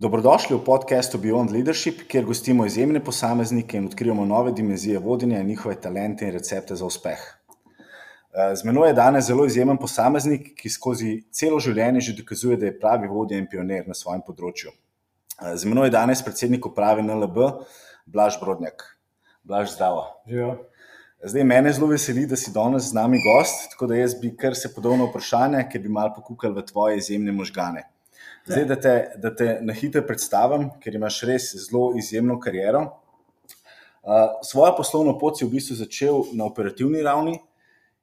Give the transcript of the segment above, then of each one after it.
Dobrodošli v podkastu Beyond Leadership, kjer gostimo izjemne posameznike in odkrijemo nove dimenzije vodenja, njihove talente in recepte za uspeh. Eh, z menoj je danes zelo izjemen posameznik, ki skozi celo življenje že dokazuje, da je pravi vodja in pionir na svojem področju. Eh, z menoj je danes predsednik uprave NLB, Blaž Brodnjak. Blaž, zdravo. Ja. Zdaj, mene zelo veseli, da si danes z nami gost, tako da jaz bi kar se podobno vprašanje, ki bi malo pokukal v tvoje izjemne možgane. Zdaj, da te, da te na hitro predstavim, ker imaš res zelo izjemno kariero. Uh, svojo poslovno pot si v bistvu začel na operativni ravni,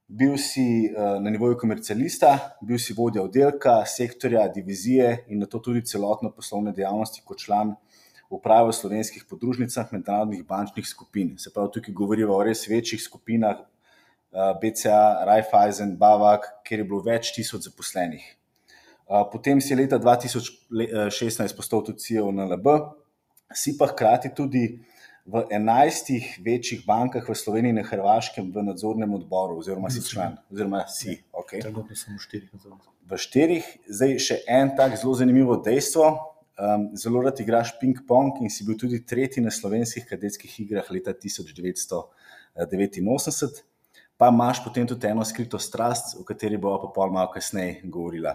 bil si uh, na nivoju komercialista, bil si vodja oddelka, sektorja, divizije in na to tudi celotno poslovne dejavnosti kot član uprave v slovenskih podružnicah mednarodnih bančnih skupin. Se pravi, tukaj govorimo o res večjih skupinah, uh, BCA, Raiffeisen, Bavak, kjer je bilo več tisoč zaposlenih. Potem si leta 2016 postal tudi CEO NLB, si pa hkrati tudi v enajstih večjih bankah v Sloveniji in na Hrvaškem v nadzornem odboru, oziroma si član, oziroma si. Okay. Trenutno sem v štirih. V štirih, zdaj še en tak zelo zanimivo dejstvo. Um, zelo rad igraš ping-pong in si bil tudi tretji na slovenskih kadetskih igrah leta 1989, pa imaš potem tudi eno skrito strast, o kateri bomo pa pol malo kasneje govorila.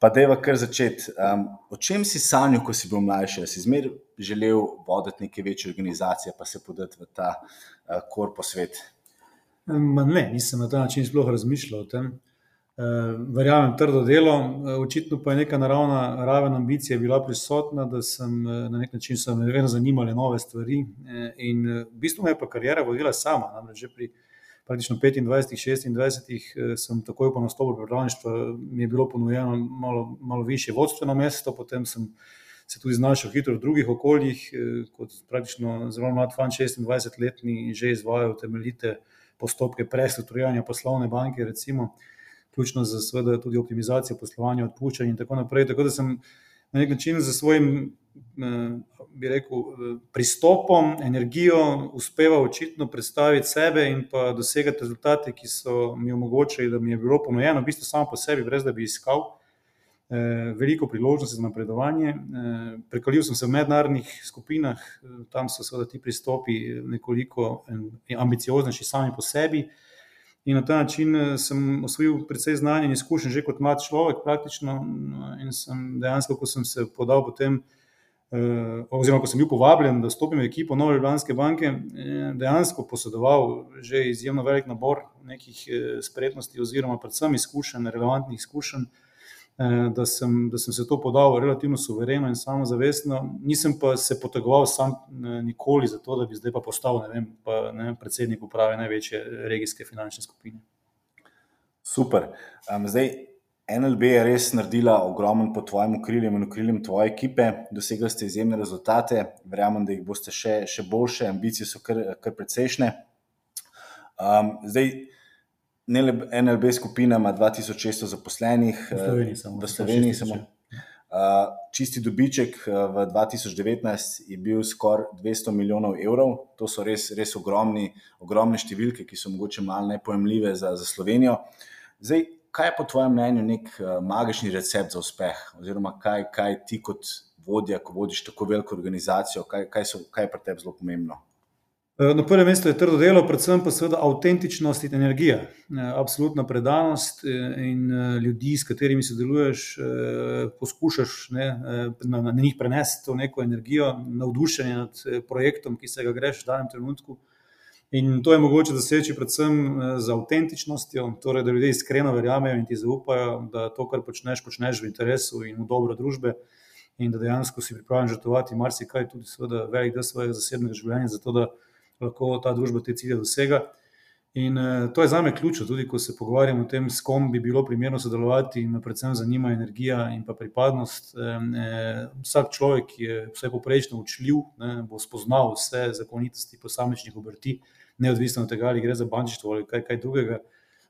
Pa da je kar začeti. Um, o čem si sanjal, ko si bil mlajši? Si zmeraj želel voditi neke večje organizacije, pa se podati v ta uh, korpo svet? Ma ne, nisem na ta način sploh razmišljal o tem. Uh, verjamem, trdo delo, uh, očitno pa je neka naravna raven ambicije bila prisotna, da sem uh, na nek način se vedno zanimale nove stvari. Uh, in uh, v bistvu me je pa karijera vodila sama. Namreč pri praktično 25, 26, sem takoj po nastopu pripravništva, mi je bilo ponujeno malo, malo više vodstveno mesto, potem sem se tudi znašel hitro v drugih okoljih, eh, kot praktično zelo mlad fan, 26-letni, že izvajal temeljite postopke prestrukturiranja poslovne banke, recimo, ključno za seveda tudi optimizacijo poslovanja, odpuščanja in tako naprej. Tako da sem na nek način za svojim Eh, bi rekel, eh, pristopom, energijo, uspeva očitno predstaviti sebe in pa dosegati rezultate, ki so mi omogočili, da mi je bilo ponujeno, v bistvu samo po sebi, brez da bi iskal. Eh, veliko priložnosti za napredovanje. Prekalil sem se v mednarodnih skupinah, tam so seveda ti pristopi nekoliko ambicioznejši sami po sebi. In na ta način sem osvojil precej znanja in izkušenj, že kot mlad človek, praktično. In sem dejansko, ko sem se podal potem Eh, oziroma ko sem bil povabljen, da stopim v ekipo Nove Ljubljanske banke, dejansko posedoval že izjemno velik nabor nekih eh, spretnosti, oziroma predvsem izkušenj, relevantnih izkušenj, eh, da sem, da sem se to podal relativno suvereno in samozavestno. Nisem pa se potegoval sam nikoli za to, da bi zdaj pa postal ne vem, pa, ne, predsednik uprave največje regijske finančne skupine. Super. Um, zdaj, NLB je res naredila ogromen pod tvojim okriljem in okriljem tvoje ekipe, dosegli ste izjemne rezultate, verjamem, da jih boste še, še boljše, ambicije so kar, kar precejšne. Um, zdaj, NLB skupina ima 2600 zaposlenih v Sloveniji, samo, v Sloveniji samo. Uh, čisti dobiček v 2019 je bil skoraj 200 milijonov evrov, to so res, res ogromni, ogromne številke, ki so mogoče malo nepojemljive za, za Slovenijo. Zdaj, kaj je po tvojem mnenju nek uh, magični recept za uspeh, oziroma kaj, kaj ti kot vodja, ko vodiš tako veliko organizacijo, kaj, kaj, so, kaj je pri tebi zelo pomembno? Eh, na prvem mestu je trdo delo, predvsem pa seveda avtentičnost in energija, eh, absolutna predanost in ljudi, s katerimi sodeluješ, poskušaš ne, na, na njih prenesti to neko energijo, navdušenje nad projektom, ki se ga greš v danem trenutku. In to je mogoče doseči predvsem eh, z avtentičnostjo, torej da ljudje iskreno verjamejo in ti zaupajo, da to, kar počneš, počneš v interesu in v dobro družbe, in da dejansko si pripravljen žrtvovati marsikaj, tudi seveda velik del svojega zasebnega življenja, zato da lahko ta družba te cilje dosega. In uh, to je za me ključno, tudi ko se pogovarjamo o tem, s kom bi bilo primerno sodelovati, in me predvsem zanima energija in pa pripadnost. Eh, vsak človek, ki je vse poprečno učljiv, ne, bo spoznal vse zakonitosti posamečnih obrti, neodvisno od tega, ali gre za bančništvo ali kaj, kaj drugega.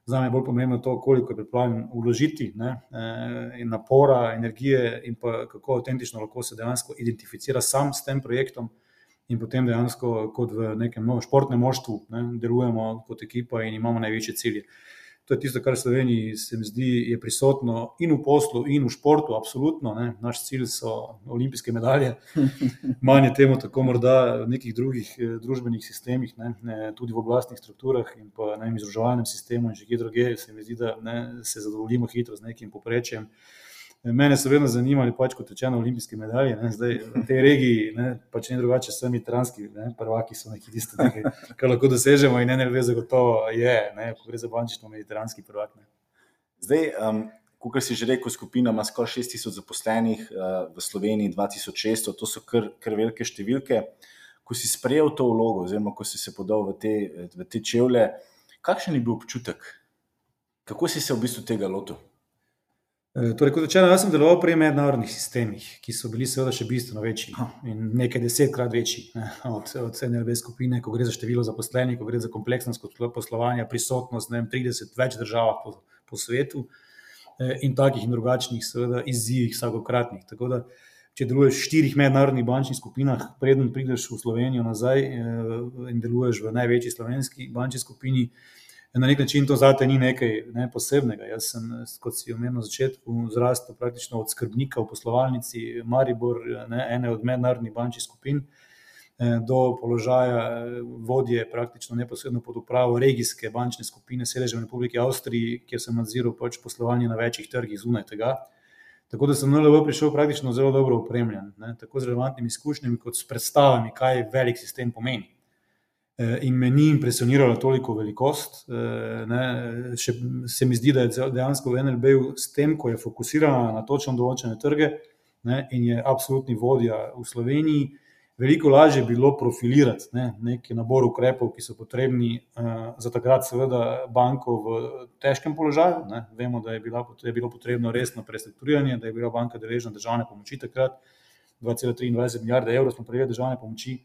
Za me je bolj pomembno to, koliko je pripravljen vložiti ne, eh, in napora, energije, in pa kako avtentično lahko se dejansko identificira sam s tem projektom, in potem dejansko, kot v nekem novem športnem moštvu, ne, delujemo kot ekipa in imamo največje cilje. To je tisto, kar v Sloveniji se mi zdi, je prisotno in v poslu, in v športu, absolutno. Ne. Naš cilj so olimpijske medalje, manj je temu tako morda v nekih drugih eh, družbenih sistemih, ne, ne, tudi v oblastnih strukturah in pa na izobraževalnem sistemu in že kje druge, se mi zdi, da ne, se zadovoljimo hitro z nekim poprečjem. Mene so vedno zanimali, pač kot rečeno, olimpijske medalje. Ne? Zdaj v tej regiji, ne, pač ne drugače, so mediteranski prvaki, so neki tisti, kar lahko dosežemo, in ne ve, zagotovo je, ne, ko gre za bančično mediteranski prvak. Ne. Zdaj, um, kot si že rekel, skupina ima skoraj 6000 zaposlenih uh, v Sloveniji, 2600, to so kar, kar velike številke. Ko si sprejel to vlogo, oziroma ko si se podal v te, v te čevlje, kakšen je bil občutek? Kako si se v bistvu tega lotil? Eh, torej, kot rečeno, jaz sem deloval pri mednarodnih sistemih, ki so bili seveda še bistveno večji in nekaj desetkrat večji ne, od, od NLB skupine, ko gre za število zaposlenih, ko gre za kompleksnost poslovanja, prisotnost v 30 več državah po, po svetu eh, in takih in drugačnih, seveda, izzivih vsakokratnih. Tako da, če deluješ v štirih mednarodnih bančnih skupinah, preden prideš v Slovenijo nazaj eh, in deluješ v največji slovenski bančni skupini, na nek način to zate ni nekaj ne, posebnega. Jaz sem, kot si omenil na začetku, zrastel praktično od skrbnika v poslovalnici Maribor, ne, ene od mednarodnih bančnih skupin, eh, do položaja eh, vodje praktično neposredno pod upravo regijske bančne skupine Sedežem v Republiki Avstriji, kjer sem nadziral pač poslovanje na večjih trgih zunaj tega. Tako da sem na LV prišel praktično zelo dobro opremljen, ne, tako z relevantnimi izkušnjami, kot s predstavami, kaj velik sistem pomeni. Eh, in me ni impresionirala toliko velikost. Eh, ne, še se mi zdi, da je dejansko v NLB-ju s tem, ko je fokusirana na točno določene trge ne, in je absolutni vodja v Sloveniji, veliko lažje bilo profilirati ne, neki nabor ukrepov, ki so potrebni uh, za takrat, seveda, banko v težkem položaju. Ne. Vemo, da je, bila, da je bilo potrebno resno prestrukturiranje, da je bila banka deležna državne pomoči takrat. 2,23 milijarde evrov smo prejeli državne pomoči,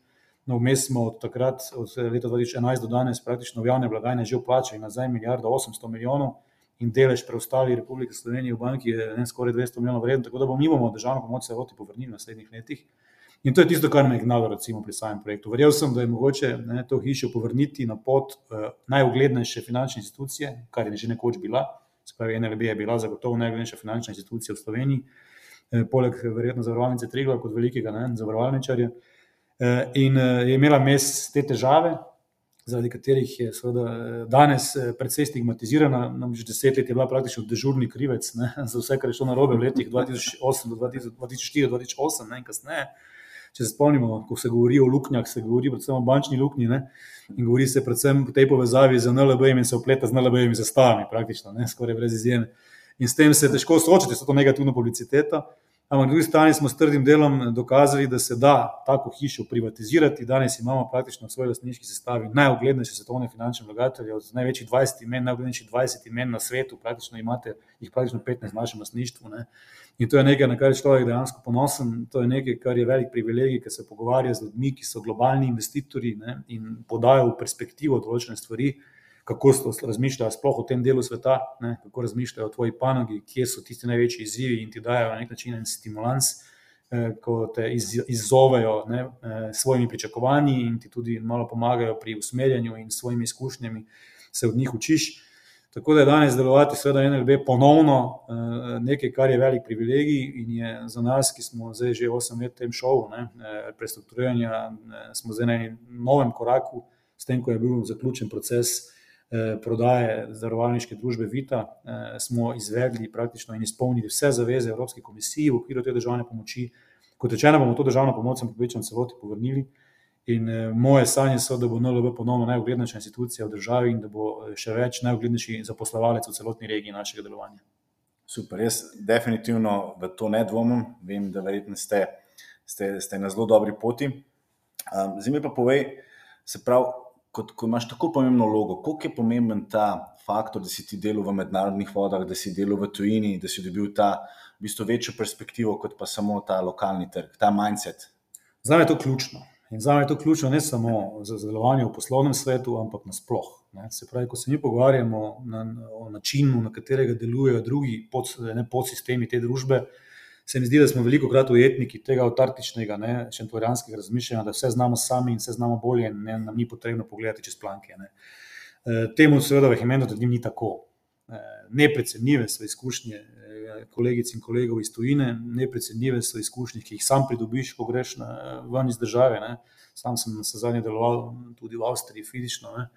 No, vmes smo od takrat, od leta 2011 do danes, praktično v javne blagajne že vplačali nazaj milijardo 800 milijonov in delež preostali Republike Slovenije v banki je ne, skoraj 200 milijonov vreden, tako da bomo mi bomo državno pomoč celoti povrnili v naslednjih letih. In to je tisto, kar me je gnalo recimo pri samem projektu. Verjel sem, da je mogoče ne, to hišo povrniti na pot uh, najuglednejše finančne institucije, kar je že nekoč bila, se pravi NLB je bila zagotovo najuglednejša finančna institucija v Sloveniji, eh, poleg verjetno zavarovalnice Trigla kot velikega ne, zavarovalničarja. Eh, in eh, je imela mes te težave, zaradi katerih je seveda, eh, danes precej stigmatizirana. Namreč deset let je bila praktično dežurni krivec ne, za vse, kar je šlo na robe v letih 2008 do 2004-2008 in kasneje. Če se spomnimo, ko se govori o luknjah, se govori predvsem o bančni luknji ne, in govori se predvsem v tej povezavi z NLB-jem in se opleta z NLB-jemi zastavami, praktično, ne, skoraj brez izjeme. In s tem se težko soočiti s to negativno publiciteto. Ampak na drugi strani smo s trdim delom dokazali, da se da tako hišo privatizirati. Danes imamo praktično v svoji lastniški sestavi najuglednejše svetovne finančne vlagatelje, od največjih 20 imen, najuglednejših 20 imen na svetu, praktično imate jih praktično 15 v našem lastništvu. Ne. In to je nekaj, na kar je človek dejansko ponosen. To je nekaj, kar je velik privilegij, ker se pogovarja z ljudmi, ki so globalni investitorji ne, in podajo v perspektivo določene stvari kako razmišljajo sploh o tem delu sveta, ne, kako razmišljajo o tvoji panogi, kje so tisti največji izzivi in ti dajo na nek način en stimulans, eh, ko te iz, izzovejo eh, s svojimi pričakovanji in ti tudi malo pomagajo pri usmerjanju in svojimi izkušnjami, se od njih učiš. Tako da je danes delovati, seveda, NLB ponovno eh, nekaj, kar je velik privilegij in je za nas, ki smo zdaj že 8 let v tem šovu, eh, prestrukturiranja, smo zdaj na novem koraku, s tem, ko je bil zaključen proces. Eh, prodaje zavarovalniške družbe Vita, eh, smo izvedli praktično in izpolnili vse zaveze Evropske komisije v okviru te državne pomoči. Kot rečeno, bomo to državno pomoč, sem pripričan, celoti povrnili. In eh, moje sanje so, da bo NLB ponovno najuglednejša institucija v državi in da bo še več najuglednejši zaposlovalec v celotni regiji našega delovanja. Super, jaz definitivno v to ne dvomim. Vem, da verjetno ste, ste, ste na zelo dobri poti. Um, Zdaj mi pa povej, se pravi, kot, ko imaš tako pomembno vlogo, koliko je pomemben ta faktor, da si ti delal v mednarodnih vodah, da si delal v tujini, da si dobil ta v bistvu večjo perspektivo, kot pa samo ta lokalni trg, ta mindset. Za me je to ključno. In za me je to ključno ne samo za delovanje v poslovnem svetu, ampak nasplošno. Se pravi, ko se mi pogovarjamo na, o načinu, na katerega delujejo drugi pod, ne, podsistemi te družbe, se mi zdi, da smo veliko krat ujetniki tega avtartičnega, šentorijanskega razmišljanja, da vse znamo sami in vse znamo bolje, in ne, nam ni potrebno pogledati čez planke. Ne. E, temu seveda vehementno trdim ni tako. Neprecenljive so izkušnje kolegic in kolegov iz tujine, neprecenljive so izkušnje, ki jih sam pridobiš, ko greš na, ven iz države. Ne. Sam sem se zadnje deloval tudi v Avstriji, fizično ne.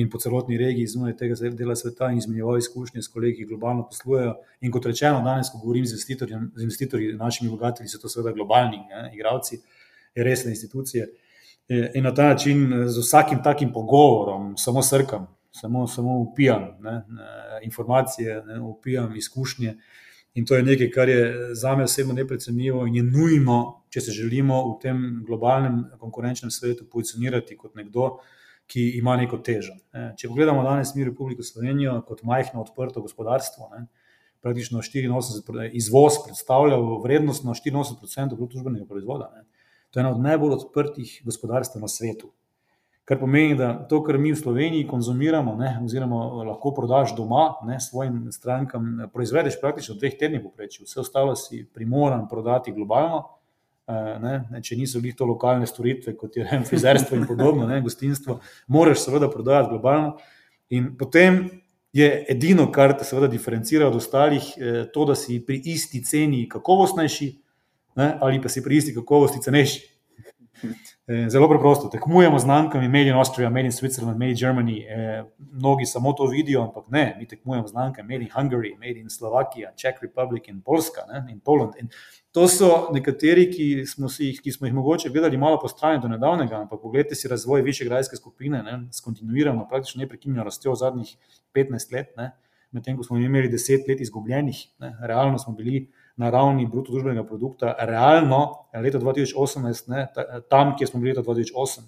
In po celotni regiji zunaj tega dela sveta in izmenjeval izkušnje s kolegi, ki globalno poslujejo. In kot rečeno, danes, ko govorim z investitorji, z investitorji, našimi vlagatelji, so to seveda globalni ne, igravci, resne institucije. In na ta način z vsakim takim pogovorom samo srkam, samo, samo upijam ne, informacije, ne, upijam izkušnje. In to je nekaj, kar je za me osebno neprecenljivo in je nujno, če se želimo v tem globalnem konkurenčnem svetu pozicionirati kot nekdo, ki ima neko težo. Če pogledamo danes mi Republiko Slovenijo kot majhno odprto gospodarstvo, ne, praktično 84 izvoz predstavlja vrednost na 84% bruto družbenega proizvoda. Ne. To je ena od najbolj odprtih gospodarstv na svetu. Kar pomeni, da to, kar mi v Sloveniji konzumiramo, ne, oziroma lahko prodaš doma ne, svojim strankam, proizvedeš praktično v dveh tednih, poprečju, vse ostalo si primoran prodati globalno. Ne, če niso bili to lokalne storitve, kot je vem, frizerstvo in podobno, ne, gostinstvo, moraš seveda prodajati globalno. In potem je edino, kar te seveda diferencira od ostalih, to, da si pri isti ceni kakovostnejši, ne, ali pa si pri isti kakovosti cenejši. Zelo preprosto, tekmujemo z znamkami Made in Austria, Made in Switzerland, Made in Germany. Mnogi samo to vidijo, ampak ne, mi tekmujemo z znamkami Made in Hungary, Made in Slovakia, Czech Republic in Poljska ne, in Poland. In to so nekateri, ki smo, si, ki smo jih mogoče gledali malo po strani do nedavnega, ampak pogledajte si razvoj višegrajske skupine, ne, s kontinuirano, praktično neprekinjeno rastjo zadnjih petnajst let, ne, medtem ko smo imeli deset let izgubljenih, ne, realno smo bili na ravni bruto družbenega produkta, realno leta dva tisoč osemnajst, ne, tam, kjer smo bili leta dva tisoč osem.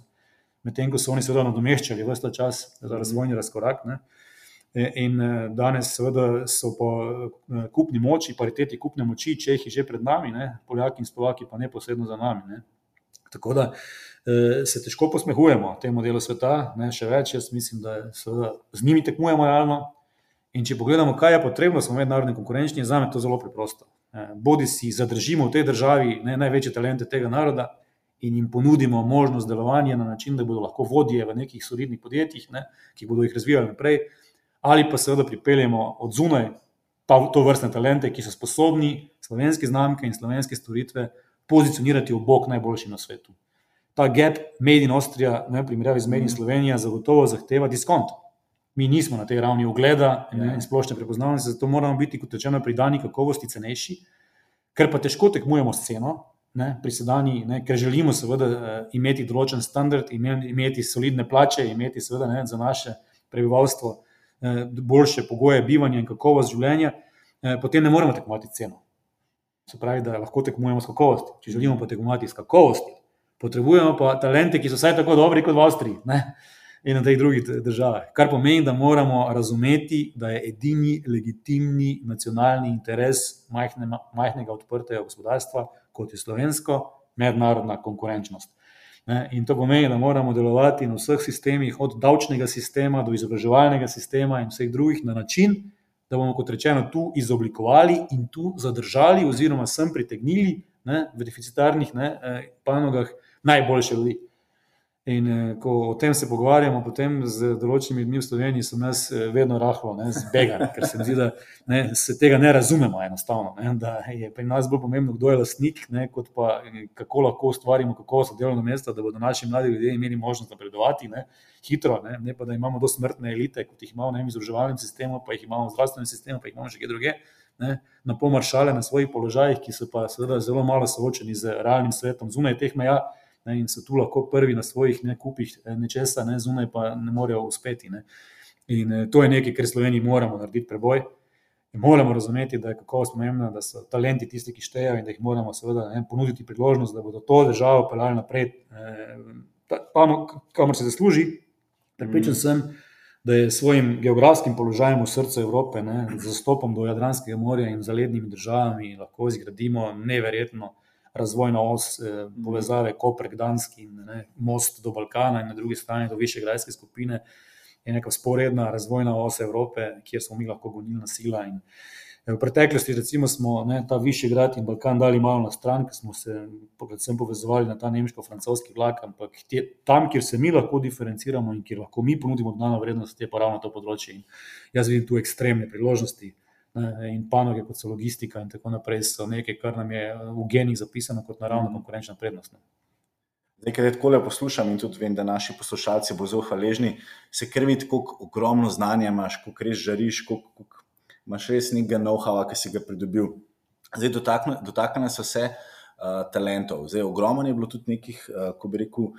Medtem ko so oni seveda nadomeščali ves ta čas za razvojni razkorak, ne. In danes seveda so po kupni moči, pariteti kupne moči Čehi že pred nami, ne, Poljaki in Slovaki pa neposredno za nami, ne. Tako da se težko posmehujemo temu delu sveta, ne, še več, jaz mislim, da seveda z njimi tekmujemo realno. In če pogledamo, kaj je potrebno, smo mednarodno konkurenčni, je zame to zelo preprosto. Bodisi zadržimo v tej državi ne, največje talente tega naroda in jim ponudimo možnost delovanja na način, da bodo lahko vodje v nekih solidnih podjetjih, ne, ki bodo jih razvijali naprej, ali pa seveda pripeljemo od zunaj tovrstne talente, ki so sposobni slovenske znamke in slovenske storitve pozicionirati v bok najboljšim na svetu. Ta gap, Made in Austria, ne, primerjavi z Made in Slovenija, zagotovo zahteva diskont. Mi nismo na tej ravni ugleda in splošne prepoznavnosti, zato moramo biti, kot rečeno, pri dani kakovosti cenejši, ker pa težko tekmujemo s ceno, ne, pri sedanji, ne, ker želimo seveda imeti določen standard, imeti solidne plače, imeti seveda, ne, za naše prebivalstvo boljše pogoje bivanja in kakovost življenja, potem ne moremo tekmovati s ceno. Se pravi, da lahko tekmujemo s kakovostjo, če želimo pa tekmovati s kakovostjo, potrebujemo pa talente, ki so vsaj tako dobri kot v Avstriji, ne, in v teh drugih državah. Kar pomeni, da moramo razumeti, da je edini legitimni nacionalni interes majhnega odprtega gospodarstva, kot je slovensko, mednarodna konkurenčnost. In to pomeni, da moramo delovati na vseh sistemih, od davčnega sistema do izobraževalnega sistema in vseh drugih, na način, da bomo, kot rečeno, tu izoblikovali in tu zadržali oziroma sem pritegnili, ne, v deficitarnih, ne, panogah najboljše ljudi. In ko o tem se pogovarjamo potem z določenimi ljudmi v Sloveniji, sem jaz vedno rahlo, ne, zbegan, ker se mi zdi, da, ne, se tega ne razumemo enostavno, ne, da je pri nas bolj pomembno, kdo je lastnik, ne, kot pa kako lahko ustvarimo kakovostna delovna mesta, da bodo naši mladi ljudje imeli možnost napredovati, ne, hitro, ne, ne pa da imamo dosmrtne elite, kot jih imamo, v izobraževalnem sistemu, pa jih imamo v zdravstvenem sistemu, pa jih imamo še kje drugje, ne, na pol maršale na svojih položajih, ki so pa seveda zelo malo soočeni z realnim svetom zunaj teh meja, ne, in so tu lahko prvi na svojih nakupih nečesa, ne, zunaj pa ne morejo uspeti, ne. In to je nekaj, kar Sloveniji moramo narediti preboj. In moramo razumeti, da je kakovost pomembna, da so talenti tisti, ki štejejo, in da jih moramo seveda, ne, ponuditi priložnost, da bodo to državo peljali naprej, kamor si zasluži. Prepričan sem, da je s svojim geografskim položajem v srcu Evrope, ne, z dostopom do Jadranskega morja in zalednimi državami lahko zgradimo neverjetno razvojno os, povezave Koper-Gdansk in, ne, most do Balkana in na drugi strani do Višegrajske skupine je neka vzporedna razvojna os Evrope, kjer smo mi lahko gonilna sila in V preteklosti recimo, smo ne, ta višji grad in Balkan dali malo na stran, ker smo se predvsem povezovali na ta nemško-francoski vlak, ampak tje, tam, kjer se mi lahko diferenciramo in kjer lahko mi ponudimo dodano vrednost, je pa ravno to področje. In jaz vidim tu ekstremne priložnosti in panoge, kot so logistika in tako naprej, so nekaj, kar nam je v genih zapisano kot naravna konkurenčna prednost. Zdaj, ker tako le poslušam in tudi vem, da naši poslušalci bodo zelo hvaležni, se krvi tako ogromno znanja imaš, kako res žariš, kako imaš res nekaj know-howa, ki si ga pridobil. Zdaj, dotaknemo se vse uh, talentov. Zdaj, ogromno je bilo tudi nekih, uh, ko bi rekel,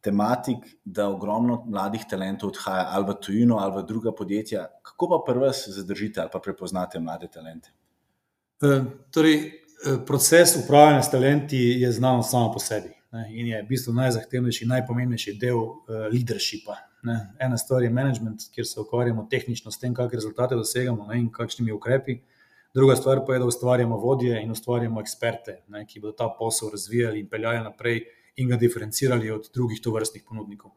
tematik, da ogromno mladih talentov odhaja ali v tujino ali v druga podjetja. Kako pa prvi zadržite ali pa prepoznate mlade talente? Uh, torej, proces upravljanja s talenti je znan samo po sebi ne, in je v bistvu najzahtevnejši, najpomembnejši del uh, leadershipa. Ne. Ena stvar je management, kjer se ukvarjamo tehnično s tem, kakšne rezultate dosegamo ne, in kakšnimi ukrepi. Druga stvar pa je, da ustvarjamo vodje in ustvarjamo eksperte, ne, ki bodo ta posel razvijali in peljali naprej in ga diferencirali od drugih tovrstnih ponudnikov.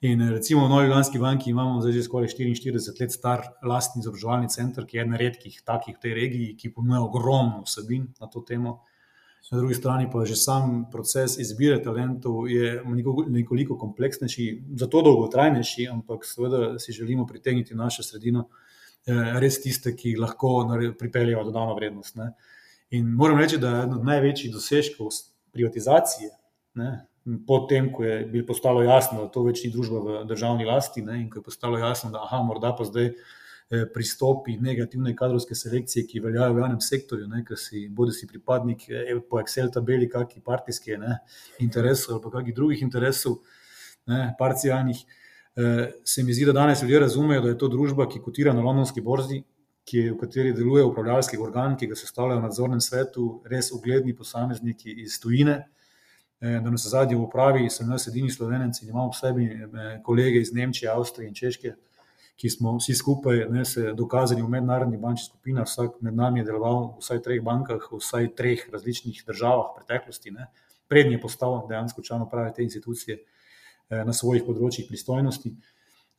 In recimo v Novi Ljubljanski banki imamo zdaj že skoraj 44 let star lastni izobraževalni center, ki je eden redkih takih v tej regiji, ki ponuja ogromno vsebin na to temo. Na drugi strani pa že sam proces izbire talentov je nekoliko kompleksnejši, zato dolgotrajnejši, ampak seveda si želimo pritegniti našo sredino eh, res tiste, ki lahko pripeljejo dodano vrednost. Ne. In moram reči, da je eden od največjih dosežkov privatizacije, ne, potem, ko je bilo postalo jasno, da to več ni družba v državni lasti ne, in ko je postalo jasno, da aha, morda pa zdaj. Eh, pristopi negativne kadrovske selekcije, ki veljajo v javnem sektorju, ker si bodi si pripadnik eh, po Excel tabeli, kakšni partijski interesov ali pa kakšnih drugih interesov, ne, parcialnih. Eh, se mi zdi, da danes ljudje razumejo, da je to družba, ki kotira na londonski borzi, ki v kateri deluje upravljalski organ, ki ga sestavljajo v nadzornem svetu, res ugledni posamezniki iz tujine. Da nas zadnji v upravi, sem jaz edini slovenec in imamo v sebi kolege iz Nemčije, Avstrije in Češke, ki smo vsi skupaj ne, se dokazali v mednarodni bančni skupini, vsak med nami je deloval v vsaj treh bankah, v vsaj treh različnih državah v preteklosti, prednji je postal dejansko član uprave te institucije eh, na svojih področjih pristojnosti.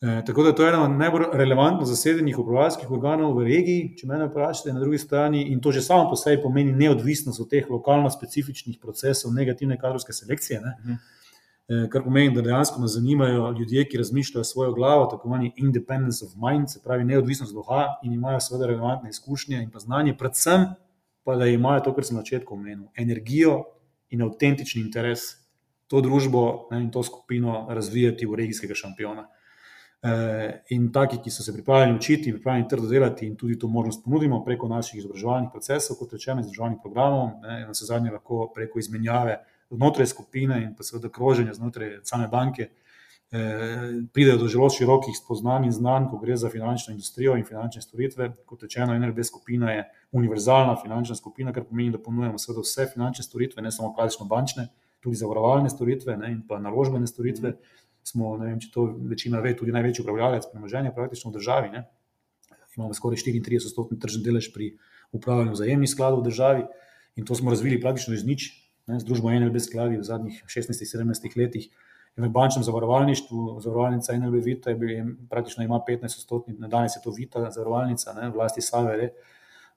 Eh, tako da to je ena od najbolj relevantno zasedenih upravljalskih organov v regiji, če me vprašate, na drugi strani, in to že samo po sebi pomeni neodvisnost od teh lokalno specifičnih procesov negativne kadrovske selekcije. Ne. Mhm. Eh, kar pomeni, da dejansko nas zanimajo ljudje, ki razmišljajo svojo glavo, tako imenovani independence of mind, se pravi neodvisnost duha in imajo seveda relevantne izkušnje in pa znanje, predvsem pa da imajo to, kar sem na začetku omenil, energijo in avtentični interes to družbo ne, in to skupino razvijati v regijskega šampiona. E, in taki, ki so se pripravljeni učiti, pripravljeni trdo delati, in tudi to možnost ponudimo preko naših izobraževalnih procesov, kot rečeno, izobraževalnih programov, ne, na zadnje lahko preko izmenjave znotraj skupine in pa seveda kroženja znotraj same banke, eh, pridejo do zelo širokih spoznanj in znanj, ko gre za finančno industrijo in finančne storitve. Kot rečeno, NRB skupina je univerzalna finančna skupina, kar pomeni, da ponujemo seveda vse finančne storitve, ne samo klasično bančne, tudi zavarovalne storitve ne, in pa naložbene storitve. Smo, ne vem, če to večina ve, tudi največji upravljalec premoženja praktično v državi. Ne. Imamo skoraj 34-stotni tržni delež pri upravljanju vzajemnih skladov v državi in to smo razvili praktično iz nič, ne, z družbo NLB skladi v zadnjih 16-17 letih. V bančnem zavarovalništvu, zavarovalnica NLB Vita je bil, praktično ima 15 stotni, danes je to Vita zavarovalnica, ne, vlasti Savere,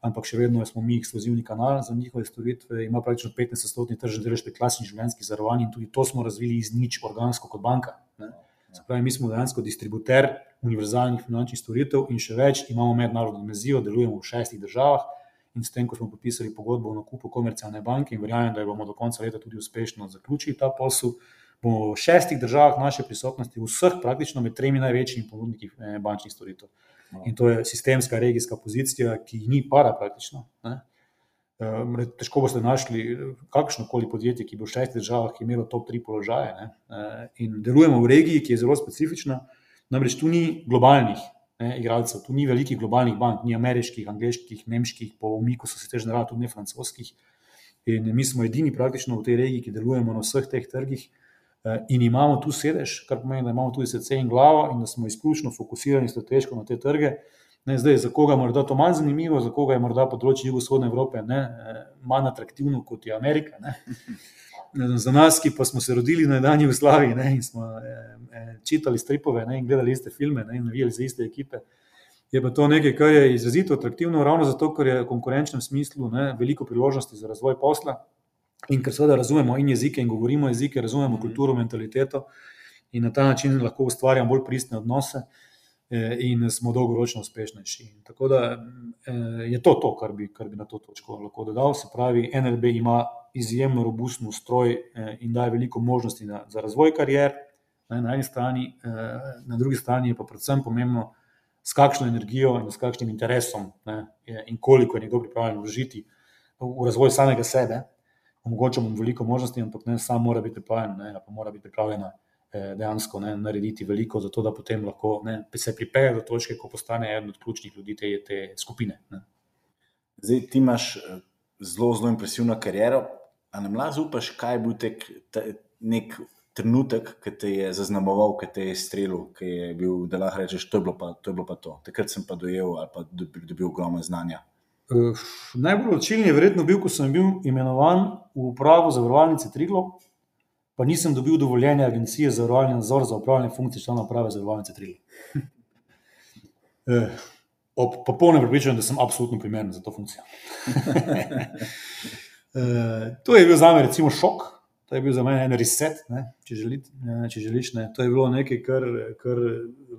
ampak še vedno smo mi ekskluzivni kanal za njihove storitve, ima praktično 15 stotni tržni delež pri klasičnih življenjskih zavarovanjih in tudi to smo razvili iz nič organsko kot banka. Ne. Se pravi, mi smo dejansko distributer univerzalnih finančnih storitev in še več, imamo mednarodno dimenzijo, delujemo v šestih državah, in s tem, ko smo podpisali pogodbo o nakupu komercialne banke in verjamem, da bomo do konca leta tudi uspešno zaključili ta posel, bomo v šestih državah naše prisotnosti, vseh praktično med tremi največjimi ponudniki eh, bančnih storitev. No. In to je sistemska regijska pozicija, ki ni para praktično. Ne? Ehm, težko boste našli eh, kakršno koli podjetje, ki bo v šestih državah imelo top tri položaje. Ne? Eh, in delujemo v regiji, ki je zelo specifična, namreč tu ni globalnih ne, igralcev. Tu ni velikih globalnih bank, ni ameriških, angliških, nemških, po umiku so se te generale, tudi ne francoskih. In mi smo edini praktično v tej regiji, ki delujemo na vseh teh trgih. Eh, in imamo tu sedež, kar pomeni, da imamo tudi srce in glavo, in da smo izključno fokusirani strateško na te trge. Ne, zdaj, za koga je morda to manj zanimivo, za koga je morda področje jugovzhodne Evrope ne, eh, manj atraktivno kot je Amerika. Ne. Za nas, ki pa smo se rodili na dan Jugoslaviji ne, in smo eh, eh, čitali stripove ne, in gledali iste filme ne, in navijali za iste ekipe, Je pa to nekaj, kar je izrazito atraktivno, ravno zato, ker je v konkurenčnem smislu ne, veliko priložnosti za razvoj posla in ker seveda razumemo in jezike in govorimo jezike, razumemo kulturo, mentaliteto in na ta način lahko ustvarjamo bolj pristne odnose eh, in smo dolgoročno uspešnejši. Tako da eh, je to to, kar bi, kar bi na to točko lahko dodal. Se pravi, NLB ima izjemno robustno stroj eh, in daje veliko možnosti za razvoj karier na eni strani, na drugi strani je pa predvsem pomembno, s kakšno energijo in s kakšnim interesom ne, in koliko je nekdo pripravljen vložiti v razvoj samega sebe. Omogočamo veliko možnosti, ampak ne sam mora biti pripravljen, ne, pa mora biti pripravljena eh, dejansko ne, narediti veliko, zato da potem lahko ne, se pripelje do točke, ko postane eden od ključnih ljudi te, te skupine. Ne. Zdaj, ti imaš eh, zelo, zelo impresivno kariero. A nam lahko upaš, kaj je bil tek, te, nek trenutek, ki te je zaznamoval, ki te je streljal, ki je bil, da lahko rečeš, to je bilo pa to. Je bilo pa to. Takrat sem pa dojel ali pa dobil ogromno znanja. Uh, najbolj odčiljen je verjetno bil, ko sem bil imenovan v upravo zavarovalnice Triglo, pa nisem dobil dovoljenja agencije za zavarovalni nadzor za upravljanje funkcij člana uprave zavarovalnice Triglo. uh, ob popolnem prepričanju, da sem absolutno primeren za to funkcijo. uh, to je bil za me recimo šok, To je bil za mene en reset, ne, če, želit, ne, če želiš. Ne. To je bilo nekaj, kar, kar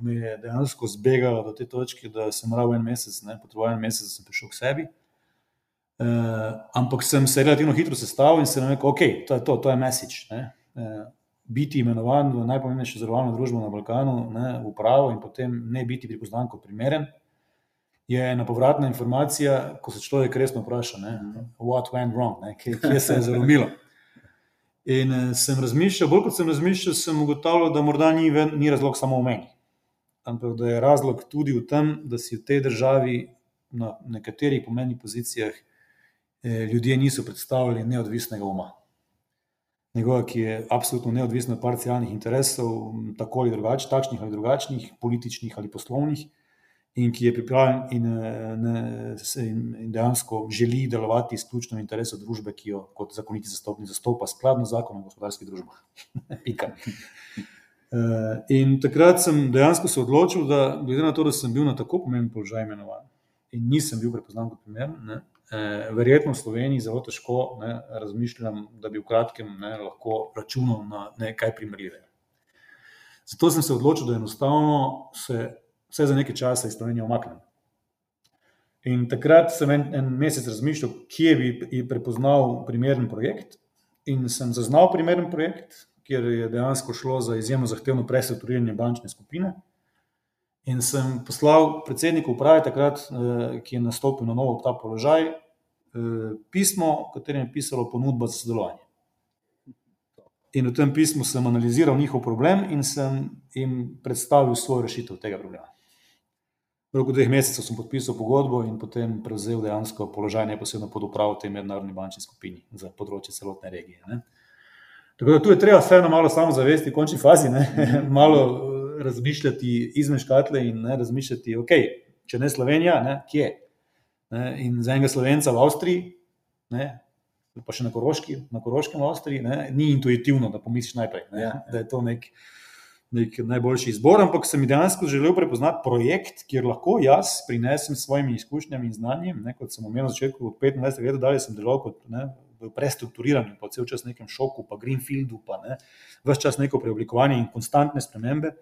me je dejansko zbegalo do te točke, da sem moral en mesec, ne, potreboval en mesec, da sem prišel k sebi. Uh, ampak sem se relativno hitro sestavil in sem rekel, ok, to je to, to je message. Uh, biti imenovan v najpomembnejšo zavarovalno družbo na Balkanu, ne, v upravo in potem ne biti pripoznan kot primeren, je ena povratna informacija, ko se človek resno vpraša, ne, what went wrong, ne, kje, kje se je zaromilo. In uh, sem razmišljal, bolj kot sem razmišljal, sem ugotavljal, da morda ni, ni razlog samo v meni, ampak da je razlog tudi v tem, da si v tej državi na nekaterih pomenih pozicijah eh, ljudje niso predstavljali neodvisnega uma. Njegova, ki je absolutno neodvisna od parcialnih interesov, tako ali drugačnih, takšnih ali drugačnih, političnih ali poslovnih in ki je pripravljen in, eh, in, in dejansko želi delovati izključno v interesu družbe, ki jo kot zakoniti zastopnik zastopa skladno z zakonom o gospodarskih družbah. Eh, in takrat sem dejansko se odločil, da glede na to, da sem bil na tako pomemben položaj imenovan in nisem bil prepoznan kot primer, ne, eh, verjetno v Sloveniji zelo težko ne, razmišljam, da bi v kratkem ne, lahko računal na nekaj primerljivega. Zato sem se odločil, da enostavno se vse za nekaj časa iz Slovenije omaknem. In takrat sem en, en mesec razmišljal, kje bi prepoznal primeren projekt, in sem zaznal primeren projekt, kjer je dejansko šlo za izjemno zahtevno prestrukturiranje bančne skupine. In sem poslal predsedniku uprave, takrat, eh, ki je nastopil na novo ta položaj, eh, pismo, v katerem je pisalo ponudba za sodelovanje. In v tem pismu sem analiziral njihov problem in sem jim predstavil svojo rešitev tega problema. Roku dveh mesecev sem podpisal pogodbo in potem prevzel dejansko položaj neposredno pod upravo te mednarodne bančne skupine za področje celotne regije. Ne. Tako da tu je treba vseeno malo samozavesti, v končni fazi, ne, malo eh, razmišljati izven škatle in ne, razmišljati, ok, če ne Slovenija, ne, kje. Ne, in za enega slovenca v Avstriji, ne, pa še na, Koroški, na Koroškem v Avstriji, ne, ni intuitivno, da pomisliš najprej, ne, ja. da je to nek nek najboljši izbor, ampak sem dejansko želel prepoznati projekt, kjer lahko jaz prinesem s svojimi izkušnjami in znanjem. Ne, kot sem omenil na začetku, od 25 let dalje sem delal kot ne, v prestrukturiranju, pa vse čas v nekem šoku, pa greenfieldu, pa ne, vse čas neko preoblikovanje in konstantne spremembe.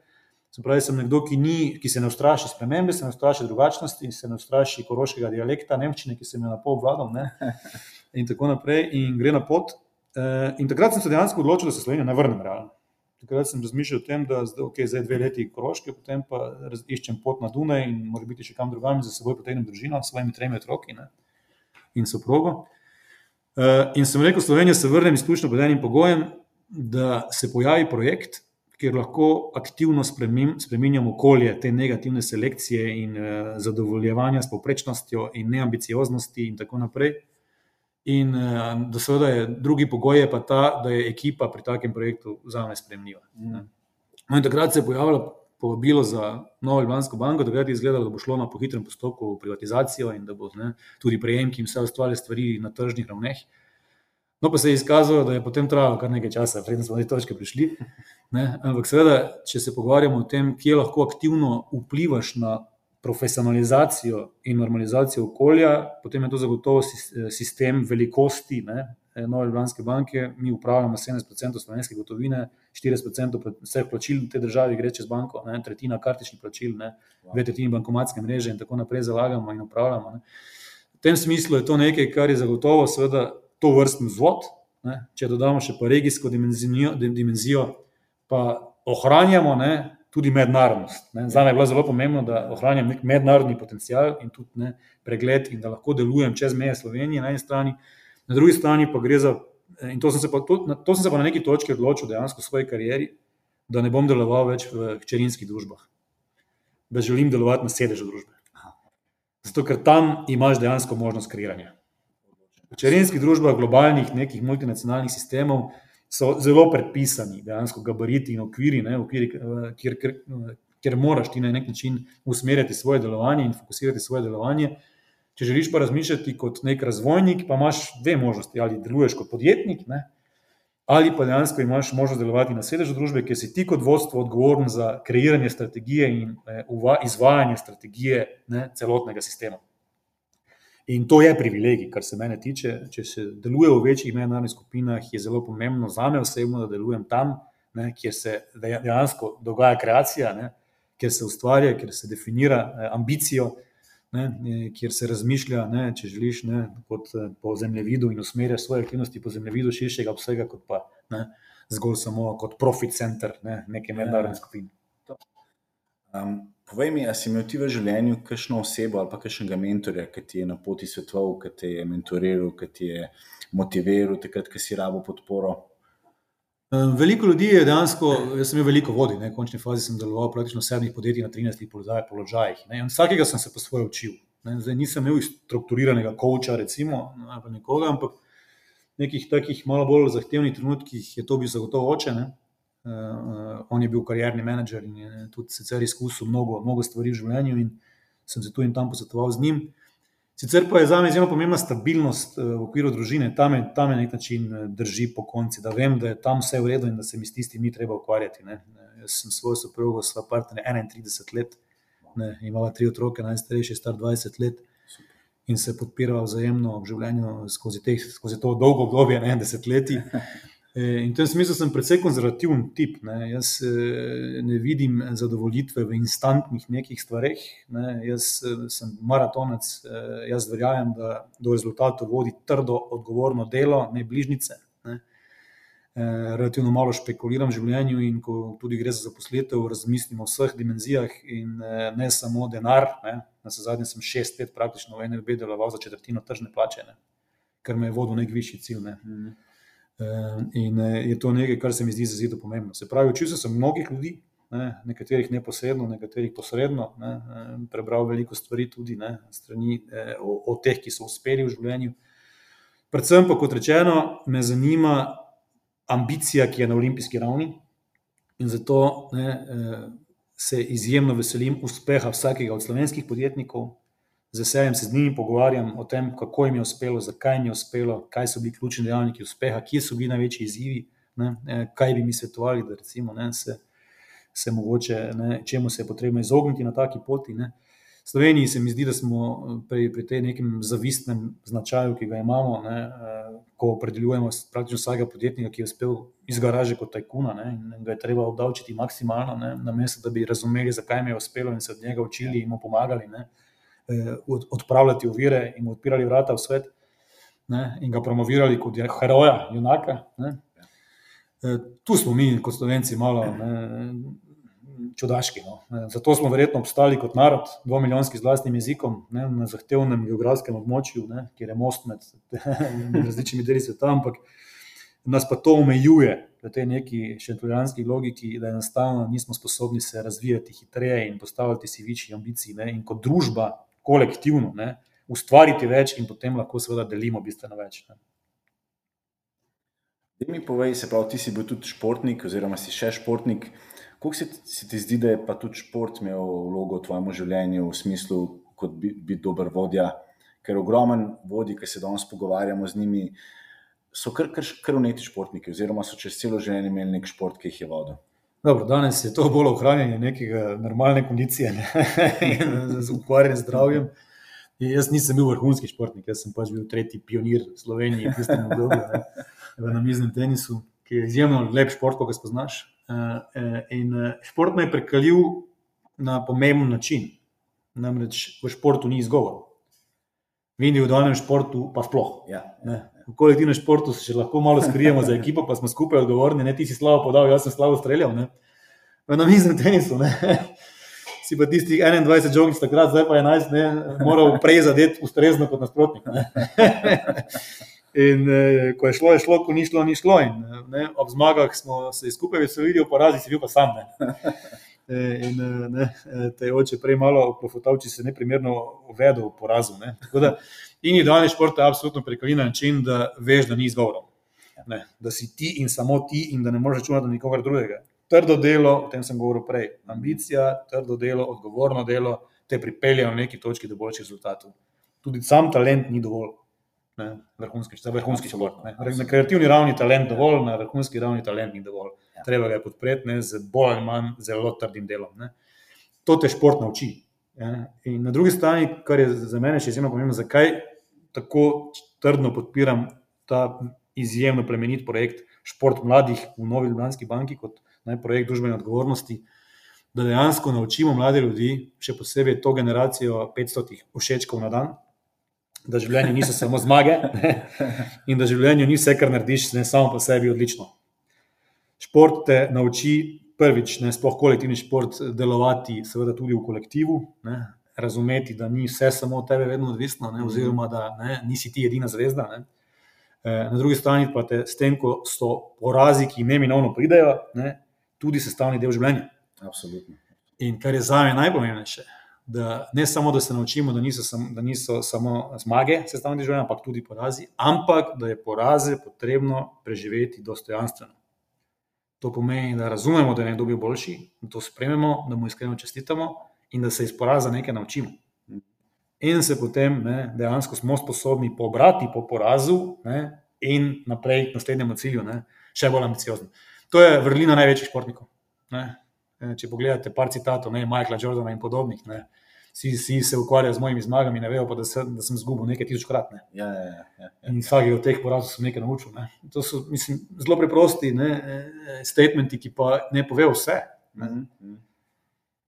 Se pravi, sem nekdo, ki, ni, ki se ne ustraši spremembe, se ne ustraši drugačnosti, se ne ustraši koroškega dialekta, nemščine, ki se mi je na pol vladal ne, in tako naprej, in gre na pot. Eh, in takrat sem se dejansko odločil, da se Slovenijo ne vrnem realno. Takrat sem razmišljal o tem, da zdaj, okay, zdaj dve leti krožke, potem pa iščem pot na Dunaj in mora biti še kam drugam, za seboj potegnem družino s svojimi tremi otroki ne? in soprogo. Uh, in sem rekel, Slovenija se vrnem izključno pod enim pogojem, da se pojavi projekt, kjer lahko aktivno spremenjamo okolje te negativne selekcije in uh, zadovoljevanja s povprečnostjo in neambicioznosti in tako naprej. In uh, da seveda je drugi pogoj je pa ta, da je ekipa pri takem projektu za me spremljiva. Mm. No, takrat se je pojavilo povabilo za Novo Ljubljansko banko, takrat je izgledalo, da bo šlo na pohitrem postopku v privatizacijo in da bo ne, tudi prejemki in vse ostale stvari na tržnih ravneh. No, pa se je izkazalo, da je potem trajalo kar nekaj časa, preden smo do te točke prišli. Ne? Ampak, seveda, če se pogovarjamo o tem, kje lahko aktivno vplivaš na profesionalizacijo in normalizacijo okolja, potem je to zagotovo sistem velikosti. Ne, Nove Ljubljanske banke, mi upravljamo 70% slovenske gotovine, 40% vseh plačil v tej državi gre čez banko, ne, tretjina kartičnih plačil, ne, dve tretjini bankomatske mreže in tako naprej zalagamo in upravljamo. Ne. V tem smislu je to nekaj, kar je zagotovo seveda to vrstni vzvod, ne, če dodamo še pa regijsko dimenzijo, dimenzijo pa ohranjamo ne, tudi mednarodnost. Za me je bilo zelo pomembno, da ohranjam nek mednarodni potencial in tudi ne, pregled in da lahko delujem čez meje Slovenije na eni strani, na drugi strani pa gre za, in to sem se pa, to, to sem se pa na neki točki odločil dejansko v svoji karieri, da ne bom deloval več v hčerinskih družbah, da želim delovati na sedežu družbe. Zato, ker tam imaš dejansko možnost kreiranja. V hčerinskih družbah, globalnih, nekih multinacionalnih sistemov, so zelo predpisani, dejansko gabariti in okviri, ne, okviri eh, kjer, kjer, kjer moraš ti na nek način usmerjati svoje delovanje in fokusirati svoje delovanje. Če želiš pa razmišljati kot nek razvojnik, pa imaš dve možnosti. Ali deluješ kot podjetnik, ne, ali pa dejansko imaš možnost delovati na sedežu družbe, kjer si ti kot vodstvo odgovoren za kreiranje strategije in eh, izvajanje strategije ne, celotnega sistema. In to je privilegij, kar se mene tiče. Če se deluje v večjih mednarodnih skupinah, je zelo pomembno za me osebno, da delujem tam, ne, kjer se dejansko dogaja kreacija, ne, kjer se ustvarja, kjer se definira eh, ambicijo, ne, kjer se razmišlja, ne, če želiš, ne, kot, eh, po zemljevidu in usmerja svoje aktivnosti po zemljevidu širšega obsega, kot pa ne, zgolj samo kot profit center ne, neke mednarodne skupine. Um, povej mi, ali si imel ti v življenju kakšno osebo ali kakšnega mentorja, ki ti je na poti svetoval, ki te je mentoriral, ki ti je motiviral, takrat, ko si rabo podporo? Veliko ljudi je dejansko, jaz sem imel veliko vodi, v končni fazi sem deloval praktično v sedmih podjetjih na 13 položajih. Ne, vsakega sem se pa svoje učil. Ne, zdaj nisem imel strukturiranega koča, recimo, ali pa nekoga, ampak v nekih takih malo bolj zahtevnih trenutkih je to bil zagotovo oče. Ne, on je bil karjerni menedžer in je tudi sicer izkusil mnogo, mnogo stvari v življenju, in sem se tu in tam posvetoval z njim. Sicer pa je za me izjemno pomembna stabilnost uh, v okviru družine, tam me na nek način drži po konci, da vem, da je tam vse v redu in da se mi s tistim ni treba ukvarjati. Ne. Jaz sem svojo soprogo, sva partnerja 31 let, ne, imala tri otroke, najstarejši je star 20 let. In se podpirala vzajemno v življenju skozi, teh, skozi to dolgo obdobje, ne desetletji. In v tem smislu sem precej konzervativen tip. Ne. Jaz eh, ne vidim zadovoljitve v instantnih nekih stvareh. Ne. Jaz eh, sem maratonec, eh, jaz verjamem, da do rezultatov vodi trdo, odgovorno delo, ne bližnjice. Relativno malo špekuliram v življenju, in ko tudi gre za zaposlitev, razmislim o vseh dimenzijah in ne samo denar. Ne. Na zadnje sem šest let praktično v NLB deloval za četrtino tržne plače, ne. kar me je vodil nek višji cilj. Ne. Ehm, in eh, je to nekaj, kar se mi zdi zelo pomembno. Se pravi, učil sem mnogih ljudi, ne, nekaterih neposredno, nekaterih posredno, ne, ehm, prebral veliko stvari tudi ne, strani, eh, o, o teh, ki so uspeli v življenju. Predvsem pa, kot rečeno, me zanima ambicija, ki je na olimpijski ravni, in zato ne, eh, se izjemno veselim uspeha vsakega od slovenskih podjetnikov, z veseljem se z njimi pogovarjam o tem, kako jim je uspelo, zakaj jim je uspelo, kaj so bili ključni dejavniki uspeha, kje so bili največji izzivi, ne, eh, kaj bi mi svetovali, da recimo, ne, se, se mogoče, ne, čemu se je potrebno izogniti na taki poti. Ne. V Sloveniji se mi zdi, da smo eh, pri, pri tem nekem zavistnem značaju, ki ga imamo, ne, eh, ko opredeljujemo praktično vsakega podjetnika, ki je uspel iz garaže kot tajkuna ne, in ga je treba obdavčiti maksimalno, namesto da bi razumeli, zakaj jim je uspelo in se od njega učili in mu pomagali. Ne. Eh, odpravljati ovire in odpirali vrata v svet, ne, in ga promovirali kot heroja, junaka. Ne. Eh, tu smo mi, kot slovenci, malo ne, čudaški. No. Zato smo verjetno obstali kot narod, dvomilijonski z vlastnim jezikom, ne, na zahtevnem geografskem območju, ne, kjer je most med različnimi deli sveta, ampak nas pa to omejuje. V tej neki šentrujanski logiki, da enostavno nismo sposobni se razvijati hitreje in postavljati si večji ambiciji. Ne? In kot družba, kolektivno, ne, ustvariti več in potem lahko seveda delimo bistveno več. Ne. Da mi povej, se pravi, ti si bil tudi športnik, oziroma si še športnik. Kako se, se ti zdi, da je pa tudi šport imel vlogo v tvojem življenju, v smislu, kot biti bi dober vodja? Ker ogromen vodi, ki se danes pogovarjamo z njimi, so kar, kar, kar uneti športniki, oziroma so čez celo življenje imeli nek šport, ki jih je vodil. Dobro, danes je to bolj ohranjanje nekega normalne kondicije ne? in z ukvarjanjem z zdravjem. Jaz nisem bil vrhunski športnik, jaz sem pač bil tretji pionir Slovenije v tistem obdobju v namiznem tenisu, ki je izjemno lep šport, ko ga spoznaš. In šport me je prekalil na pomemben način. Namreč v športu ni izgovor. V individualnem športu pa sploh. Ja, V kolektivnem športu se še lahko malo skrijemo za ekipo, pa smo skupaj odgovorni, ne ti si slabo podal, jaz sem slabo streljal. Ne? V namiznem tenisu ne? si pa tistih 21 žogic takrat, zdaj pa 11, ne? moral prej zadeti ustrezno kot nasprotnik. In eh, ko je šlo, je šlo, ko ni šlo, ni šlo. In, ne, ob zmagah smo se skupaj veselili, v porazih si bil pa sam. Ne. In ne, te oče prej malo pofotal, če se ne primerno uvedel v porazu. Ne. Tako da individualni šport je absolutno prekaljen način, da veš, da ni izgovorov. Da si ti in samo ti, in da ne moreš računati na nikogar drugega. Trdo delo, o tem sem govoril prej. Ambicija, trdo delo, odgovorno delo te pripelje na neki točki do boljših rezultatov. Tudi sam talent ni dovolj ne, vrhunski, za vrhunski šport. Na kreativni ravni talent dovolj, na vrhunski ravni talent ni dovolj. Ja. Treba ga je podpreti ne, z bolj ali manj zelo trdim delom. Ne. To te šport nauči. Ne. In na drugi strani, kar je za mene še izjemno pomembno, zakaj tako trdno podpiram ta izjemno plemenit projekt Šport mladih v Novi Ljubljanski banki kot ne, projekt družbene odgovornosti. Da dejansko naučimo mlade ljudi, še posebej to generacijo 500 všečkov na dan, da življenje niso samo zmage ne? in da življenje ni vse, kar narediš, ne samo po sebi odlično. Šport te nauči prvič, ne sploh kolektivni šport, delovati, seveda tudi v kolektivu, ne? Razumeti, da ni vse samo od tebe, vedno odvisno, ne? oziroma da ne? nisi ti edina zvezda. Ne? Eh, na drugi strani pa te s tem, ko so porazi, ki ne minovno pridejo, ne? tudi sestavni del življenja. Absolutno. In kar je za me najpomembnejše, da ne samo, da se naučimo, da niso, sam, da niso samo zmage, sestavni del življenja, ampak tudi porazi, ampak da je poraze potrebno preživeti dostojanstveno. To pomeni, da razumemo, da je nekdo bil boljši, da to sprememo, da mu iskreno čestitamo in da se iz poraza nekaj naučimo. In se potem ne, dejansko smo sposobni pobrati po porazu ne, in naprej k naslednjemu cilju, ne, še bolj ambiciozni. To je vrlina največjih športnikov. Ne. Če pogledate par citatov, ne, Michaela Jordana in podobnih, ne, vsi, vsi se ukvarjajo z mojimi zmagami, ne vejo pa, da, se, da sem zgubil nekaj tisočkrat. Ne. Ja, ja, ja, ja. In vsak od teh porazov sem nekaj naučil. Ne. To so mislim, zelo preprosti ne, statementi, ki pa ne povejo vse. Ne. Mhm, mhm.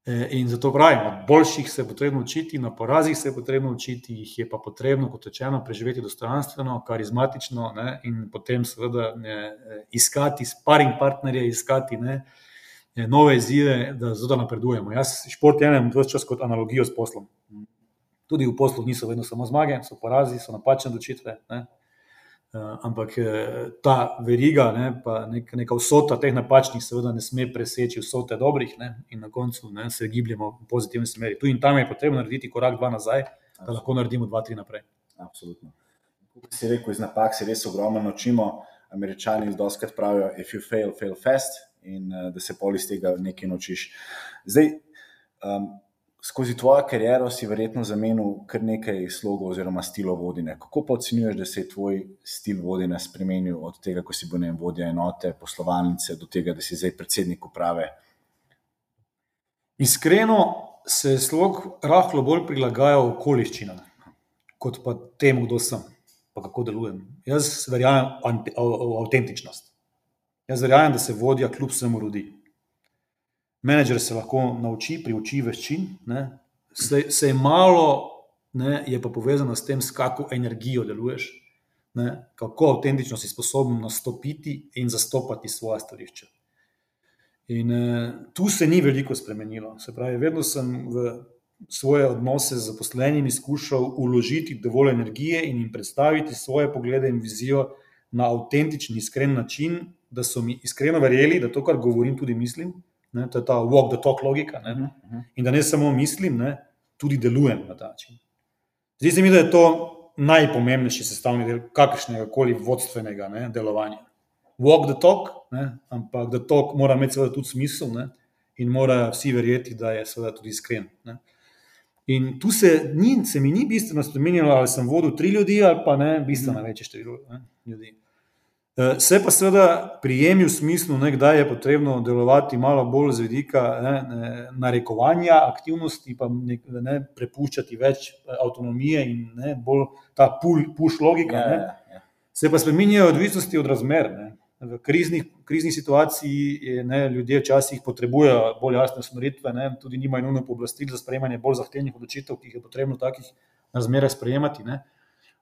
In zato pravim, od boljših se je potrebno učiti, na porazih se je potrebno učiti, jih je pa potrebno, kot rečeno, preživeti dostojanstveno, karizmatično ne, in potem seveda ne, iskati sparing partnerje, iskati ne, nove izzive, da zato napredujemo. Jaz šport jemljem vse čas kot analogijo s poslom. Tudi v poslu niso vedno samo zmage, so porazi, so napačne odločitve. Ne. Ampak ta veriga, ne, pa nek, neka vsota teh napačnih, seveda ne sme preseči vsote dobrih, ne, in na koncu ne, se gibljemo v pozitivni smeri. Tu in tam je potrebno narediti korak, dva nazaj, da lahko naredimo dva, tri naprej. Absolutno. Kot si rekel, iz napak se res ogromno naučimo. Američani doskrat pravijo: If you fail, fail fast in uh, da se pol iz tega nekaj naučiš. Zdaj, um, skozi tvojo kariero si verjetno zamenil kar nekaj slogov oziroma stilov vodenja. Kako pa ocenjuješ, da se je tvoj stil vodenja spremenil od tega, ko si bil ne vodja enote, poslovalnice, do tega, da si zdaj predsednik uprave? Iskreno se je slog rahlo bolj prilagajal okoliščinam, kot pa temu, kdo sem, pa kako delujem. Jaz verjamem v avtentičnost. Jaz verjamem, da se vodja kljub vsemu rodi. Menedžer se lahko nauči, priuči veščin, ne? se, se je malo, ne, je pa povezano s tem, s kakšno energijo deluješ, ne? kako avtentično si sposoben nastopiti in zastopati svoje stališče. In eh, tu se ni veliko spremenilo. Se pravi, vedno sem v svoje odnose z zaposlenimi skušal uložiti dovolj energije in jim predstaviti svoje poglede in vizijo na avtentičen, iskren način, da so mi iskreno verjeli, da to, kar govorim, tudi mislim. Ne, to je ta walk the talk logika. Ne, uh -huh. In da ne samo mislim, ne, tudi delujem na ta način. Zdi se mi, da je to najpomembnejši sestavni del kakršnega koli vodstvenega ne, delovanja. Walk the talk, ne, ampak the talk mora imeti seveda tudi smisel ne, in mora vsi verjeti, da je seveda tudi iskren. Ne. In tu se, ni, se mi ni bistveno spremenilo, ali sem vodil tri ljudi ali pa ne, bistveno več število ljudi. Eh, se pa seveda prijemi v smislu, da je potrebno delovati malo bolj z vidika ne, ne, narekovanja aktivnosti, pa ne, ne prepuščati več eh, avtonomije in ne, bolj ta push logika. Ja, ja, ja. Se pa spremenjajo odvisnosti od razmer. Ne. V kriznih, kriznih situacijah ljudje včasih potrebujejo bolj jasne usmeritve, ne, tudi nimajo nujno pooblastil za sprejemanje bolj zahtevnih odločitev, ki jih je potrebno v takih razmerah sprejemati. Ne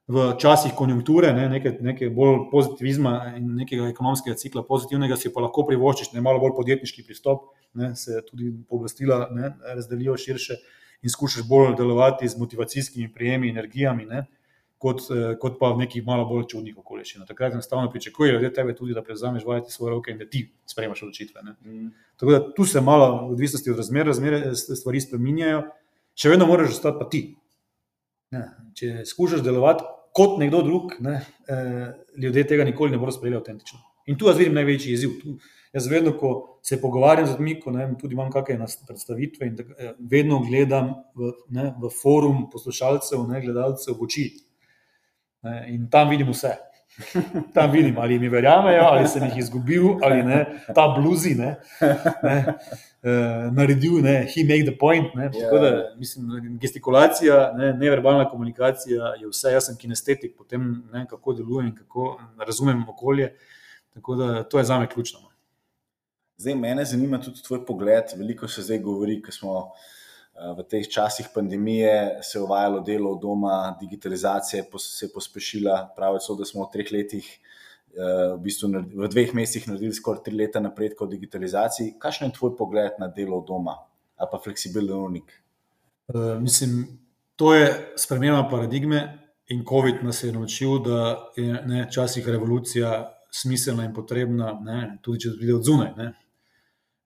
v časih konjunkture, ne, nekaj, nekaj bolj pozitivizma in nekega ekonomskega cikla pozitivnega, si pa lahko privoščiš ne malo bolj podjetniški pristop, ne, se tudi pooblastila razdelijo širše in skušaš bolj delovati z motivacijskimi prijemi, energijami, ne, kot, eh, kot pa v nekih malo bolj čudnih okoliščinah. Takrat enostavno pričakujejo od tebe tudi, da prevzameš vajeti svoje roke in da ti sprejmaš odločitve. Mm. Tako da tu se malo, v odvisnosti od razmer, razmere stvari spreminjajo, še vedno moraš ostati pa ti. Ja, če skušaš delovati kot nekdo drug, ne, eh, ljudje tega nikoli ne bodo sprejeli avtentično. In tu jaz vidim največji izziv. Tu, jaz vedno, ko se pogovarjam z ljudmi, tudi imam kakšne predstavitve in tak, eh, vedno gledam v, ne, v forum poslušalcev, ne, gledalcev v oči. Ne, in tam vidim vse. Tam vidim, ali mi verjamejo, ali sem jih izgubil, ali ne, ta bluzi. Ne, ne, uh, naredil, ne, he made the point. Ne, yeah. da, mislim, gestikulacija, ne, neverbalna komunikacija je vse, jaz sem kinestetik, potem ne, kako delujem, kako razumem okolje. Tako da to je za me ključno. No. Zdaj, mene zanima tudi tvoj pogled. Veliko se zdaj govori, ko smo v teh časih pandemije se uvajalo delo od doma, digitalizacija se je pospešila. Pravi so, da smo v treh letih uh, v, bistvu v dveh mesecih naredili skoraj tri leta napredka v digitalizaciji. Kakšen je tvoj pogled na delo doma ali pa fleksibilen unik? Uh, mislim, to je spremenjena paradigme in COVID nas je naučil, da je ne, časih revolucija smiselna in potrebna, ne, tudi če pride od zunaj. Ne.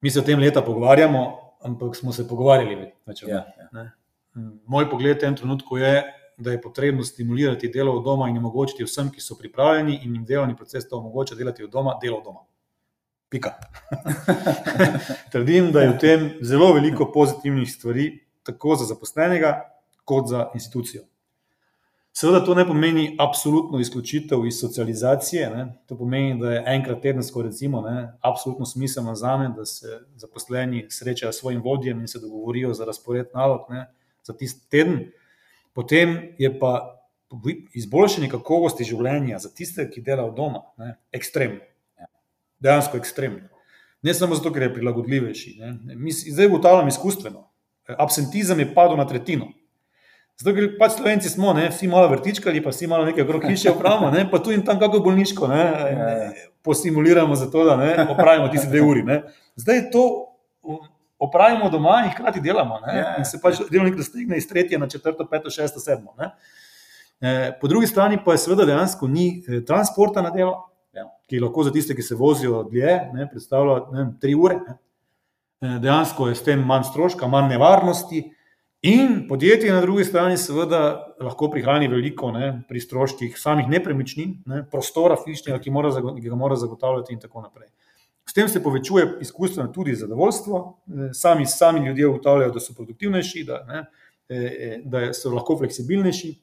Mi se o tem leta pogovarjamo, ampak smo se pogovarjali več. Ja, ja. Moj pogled v tem trenutku je, da je potrebno stimulirati delo od doma in omogočiti vsem, ki so pripravljeni in jim delovni proces to omogoča, delati od doma, delo od doma. Pika. Trdim, da je v tem zelo veliko pozitivnih stvari, tako za zaposlenega, kot za institucijo. Seveda to ne pomeni absolutno izključitev iz socializacije, ne? to pomeni, da je enkrat tedensko, recimo, ne, absolutno smiselno za me, da se zaposleni srečajo s svojim vodjem in se dogovorijo za razpored nalog ne, za tisti teden. Potem je pa izboljšanje kakovosti življenja za tiste, ki delajo doma, ne, ekstremno. Ja. Dejansko ekstremno. Ne samo zato, ker je prilagodljivejši. Ne. Mi zdaj ugotavljamo izkustveno. Absentizem je padel na tretjino. Zato, ker pač slovenci smo, ne, vsi malo vrtičkali, pa vsi malo nekaj okrog hiše upravimo, ne, pa tu in tam kako bolniško ne, ja, ja. postimuliramo za to, da ne, opravimo tiste dve uri. Ne. Zdaj to opravimo doma in hkrati delamo. Ja, ja. In se pač delovnik dostigne iz tretje na četrto, peto, šesto, sedmo. Ne? E, po drugi strani pa je seveda dejansko ni e, transporta na delo, ja. ki lahko za tiste, ki se vozijo dlje, ne, predstavlja ne, tri ure. Ne? E, dejansko je s tem manj stroška, manj nevarnosti. In podjetje na drugi strani, seveda, lahko prihrani veliko ne, pri stroških samih nepremičnin, ne, prostora fizičnega, ki, ki ga mora zagotavljati, in tako naprej. S tem se povečuje izkustveno tudi zadovoljstvo, sami, sami ljudje ugotavljajo, da so produktivnejši, da, ne, e, e, da so lahko fleksibilnejši.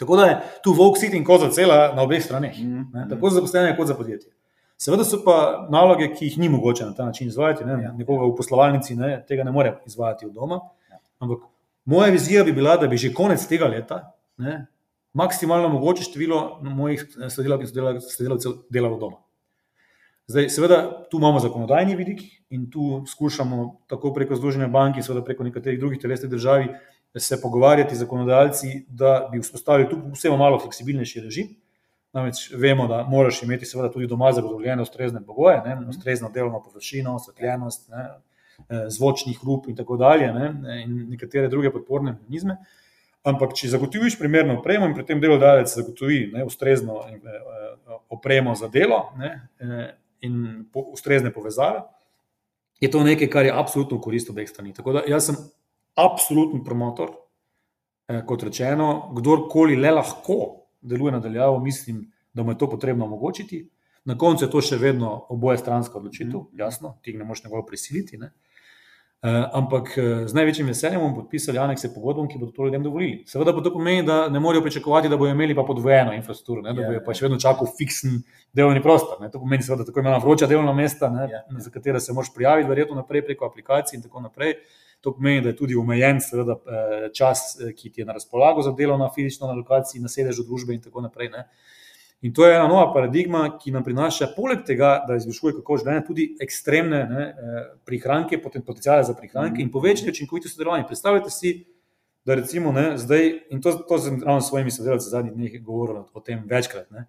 Tako da je tu volk sit in koza cela na obeh straneh, ne, tako za zaposlene, kot za podjetje. Seveda so pa naloge, ki jih ni mogoče na ta način izvajati. Ne, ja. Nekoga v poslovalnici ne, tega ne more izvajati od doma. Ampak moja vizija bi bila, da bi že konec tega leta ne, maksimalno mogoče število mojih sodelavcev in sodelavcev delalo doma. Zdaj, seveda, tu imamo zakonodajni vidik in tu skušamo tako preko Združenja bank in seveda preko nekaterih drugih teles držav se pogovarjati z zakonodajalci, da bi vzpostavili tu vseeno malo fleksibilnejši režim. Namreč vemo, da moraš imeti seveda tudi doma zagotovljene ustrezne pogoje, ne, ustrezno delovno površino, osvetljenost, ne, eh, zvočni hrup in tako dalje ne, in nekatere druge podporne mehanizme. Ampak, če zagotoviš primerno opremo in pri tem delodajalec zagotovi ne, ustrezno eh, eh, opremo za delo, ne, in po, ustrezne povezave, je to nekaj, kar je absolutno v korist obeh strani. Tako da jaz sem absolutni promotor, kot rečeno, kdorkoli le lahko deluje nadaljavo, mislim, da mu je to potrebno omogočiti. Na koncu je to še vedno oboje stranska odločitev, mm. jasno, ti ne moreš nekoga prisiliti. Ne? Uh, ampak uh, z največjim veseljem bomo podpisali anekse pogodbom, ki bodo to ljudem dovolili. Seveda pa to pomeni, da ne morejo pričakovati, da bodo imeli pa podvojeno infrastrukturo, ne, da bodo pa še vedno čakali fiksen delovni prostor. Ne. To pomeni, seveda, tako imenovana vroča delovna mesta, ne, ja, ja. za katera se moraš prijaviti, verjetno naprej preko aplikacij in tako naprej. To pomeni, da je tudi omejen seveda, čas, ki ti je na razpolago za delo na fizično na lokaciji, na sedežu družbe in tako naprej. Ne. In to je ena nova paradigma, ki nam prinaša, poleg tega, da izboljšuje kakovost življenja, tudi ekstremne ne, eh, prihranke, potencijale za prihranke in povečanje učinkovitosti delovanja. Predstavljate si, da recimo ne, zdaj, in to, to sem ravno s svojimi sodelavci zadnjih dneh govoril o tem večkrat. Ne,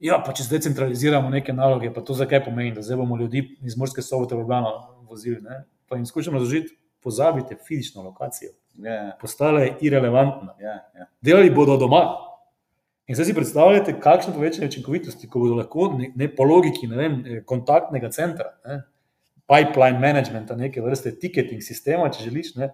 ja, pa če zdaj centraliziramo neke naloge, pa to zakaj pomeni, da zdaj bomo ljudi iz Morske sobote v Ljubljano vozili. Ne, pa jim skušamo razložiti, pozabite fizično lokacijo. Yeah. Ja. Postala je irrelevantna. Yeah, ja, yeah. Delali bodo doma. In zdaj si predstavljate, kakšno povečanje učinkovitosti, ko bodo lahko ne, ne po logiki ne vem, eh, kontaktnega centra, ne, pipeline managementa, neke vrste ticketing sistema, če želiš, ne,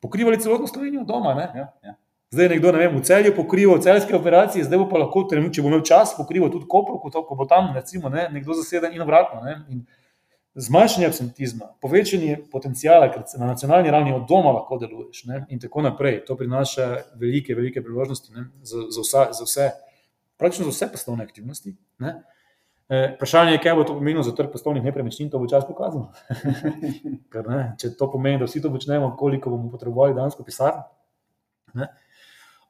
pokrivali celotno Slovenijo doma. Ne. Ja, ja. Zdaj je nekdo vem, v celju pokrival celske operacije, zdaj bo pa lahko, če bo imel čas, pokrival tudi kopro, ko bo tam recimo, ne, nekdo zaseden in obratno. Ne zmanjšanje absentizma, povečanje potencijala, ker na nacionalni ravni od doma lahko deluješ ne, in tako naprej. To prinaša velike, velike priložnosti ne, za, za, vsa, za vse, praktično za vse poslovne aktivnosti. Ne. E, vprašanje je, kaj bo to pomenilo za trg poslovnih nepremičnin, to bo čas pokazal. ker, ne, če to pomeni, da vsi to počnemo, koliko bomo potrebovali danes pisarn.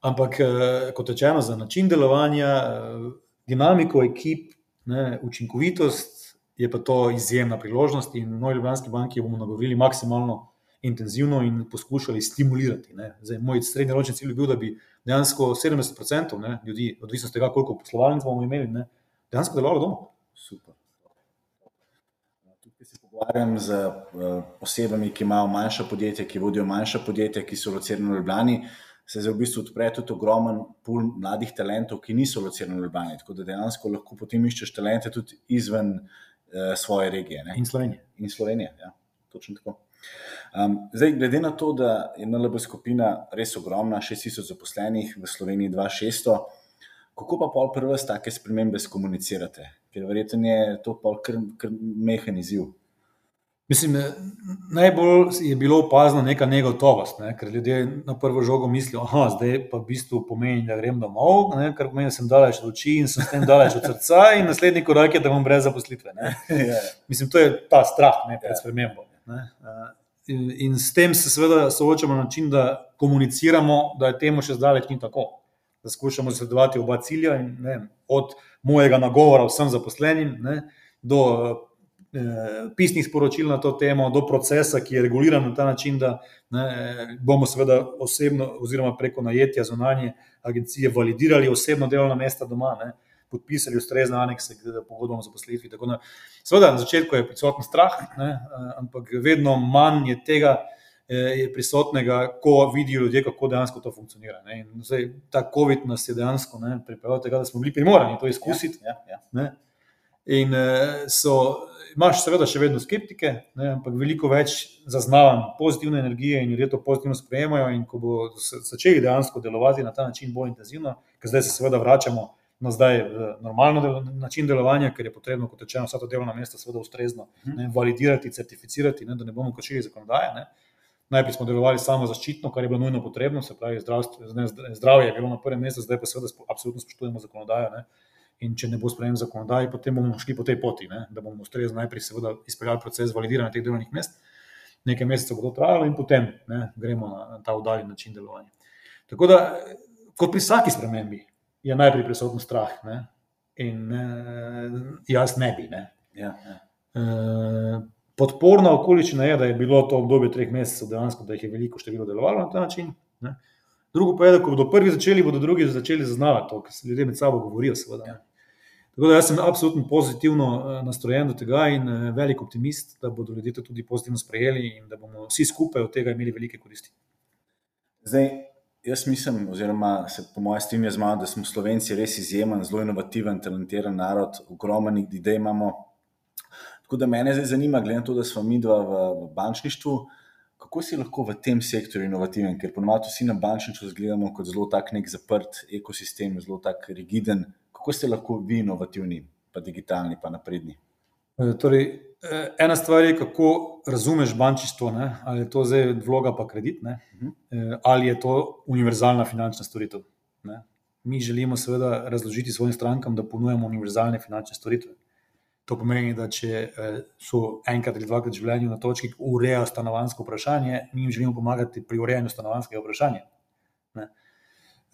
Ampak, e, kot rečeno, za način delovanja, e, dinamiko ekip, ne, učinkovitost, je pa to izjemna priložnost in v Novi Ljubljanski banki bomo nagovorili maksimalno intenzivno in poskušali stimulirati. Zdaj, moj srednjeročni cilj je bil, da bi dejansko 70% ne, ljudi, odvisno od tega, koliko poslovalnic bomo imeli, ne, dejansko delovalo doma. Super. Tukaj se pogovarjam z uh, osebami, ki imajo manjša podjetja, ki vodijo manjša podjetja, ki so locirani v Ljubljani. Se zdaj v bistvu odpre tudi ogromen pul mladih talentov, ki niso locirani v Ljubljani. Tako da dejansko lahko potem iščeš talente tudi izven svoje regije. Ne? In Slovenije. In Slovenije, ja, točno tako. Um, zdaj, glede na to, da je NLB skupina res ogromna, 6000 zaposlenih, v Sloveniji 2600, kako pa pol prve take spremembe skomunicirate? Ker verjetno je to pol kar, kar mehaniziv. Mislim, najbolj je bilo opazno neka negotovost, ne? ker ljudje na prvo žogo mislijo, da zdaj pa v bistvu pomeni, da grem domov, ne? kar pomeni, da sem daleč od oči in sem s tem daleč od srca, in naslednji korak je, da bom brez zaposlitve. Ja. Mislim, to je ta strah ne, pred ja. spremembo. In, in s tem se seveda soočamo na način, da komuniciramo, da je temu še zdaleč ni tako. Da skušamo zasledovati oba cilja, in, ne, od mojega nagovora vsem zaposlenim ne, do Eh, pisnih sporočil na to temo, do procesa, ki je reguliran na ta način, da ne, bomo seveda osebno oziroma preko najetja zunanje agencije validirali osebno delovna mesta doma, ne, podpisali ustrezne anekse k pogodbam za poslitvi. Seveda, na začetku je prisoten strah, ne, eh, ampak vedno manj je tega. Eh, je prisotnega, ko vidijo ljudje, kako dejansko to funkcionira. Zdaj, ta COVID nas je dejansko pripeljal do tega, da smo bili primorani to izkusiti. Ja, ja, ja. In so imaš seveda še vedno skeptike, ne, ampak veliko več zaznavam pozitivne energije in ljudje to pozitivno sprejemajo. In ko bodo začeli dejansko delovati na ta način bolj intenzivno, ker zdaj se seveda vračamo na zdaj normalno del, način delovanja, ker je potrebno, kot rečeno, vsa ta delovna mesta seveda ustrezno ne, validirati, certificirati, ne, da ne bomo kršili zakonodaje. Ne. Najprej smo delovali samo zaščitno, kar je bilo nujno potrebno, se pravi, zdravje je bilo na prvem mestu, zdaj pa seveda absolutno spoštujemo zakonodajo. Ne in če ne bo sprejem zakonodaj, potem bomo šli po tej poti, ne? da bomo ustrezno najprej seveda izpeljali proces validiranja teh delovnih mest, nekaj mesecev bo to trajalo in potem ne, gremo na ta oddaljen način delovanja. Tako da, kot pri vsaki spremembi, je najprej prisoten strah ne? in eh, jaz ne bi. Ne? Ja, ja. Eh, podporna okoliščina je, da je bilo to obdobje treh mesecev dejansko, da jih je veliko število delovalo na ta način. Ne? Drugo pa je, da ko bodo prvi začeli, bodo drugi začeli zaznavati to, ker se ljudje med sabo govorijo. Seveda. Ja. Tako da jaz sem absolutno pozitivno eh, nastrojen do tega in eh, velik optimist, da bodo ljudje to tudi pozitivno sprejeli in da bomo vsi skupaj od tega imeli velike koristi. Zdaj, jaz mislim, oziroma se po mojem strinjam z mano, da smo Slovenci res izjemen, zelo inovativen, talentiran narod, ogromno idej imamo. Tako da me zdaj zanima, glede na to, da smo mi dva v bančništvu kako si lahko v tem sektorju inovativen, ker ponovadi vsi na bančništvu gledamo kot zelo tak nek zaprt ekosistem, zelo tak rigiden. Kako ste lahko vi inovativni, pa digitalni, pa napredni? E, torej, e, ena stvar je, kako razumeš bančništvo, ne? ali je to zdaj vloga pa kredit, ne? E, ali je to univerzalna finančna storitev. Ne? Mi želimo seveda razložiti svojim strankam, da ponujemo univerzalne finančne storitve. To pomeni, da če so enkrat ali dvakrat v življenju na točki, ki urejajo stanovansko vprašanje, mi jim želimo pomagati pri urejanju stanovanskega vprašanja.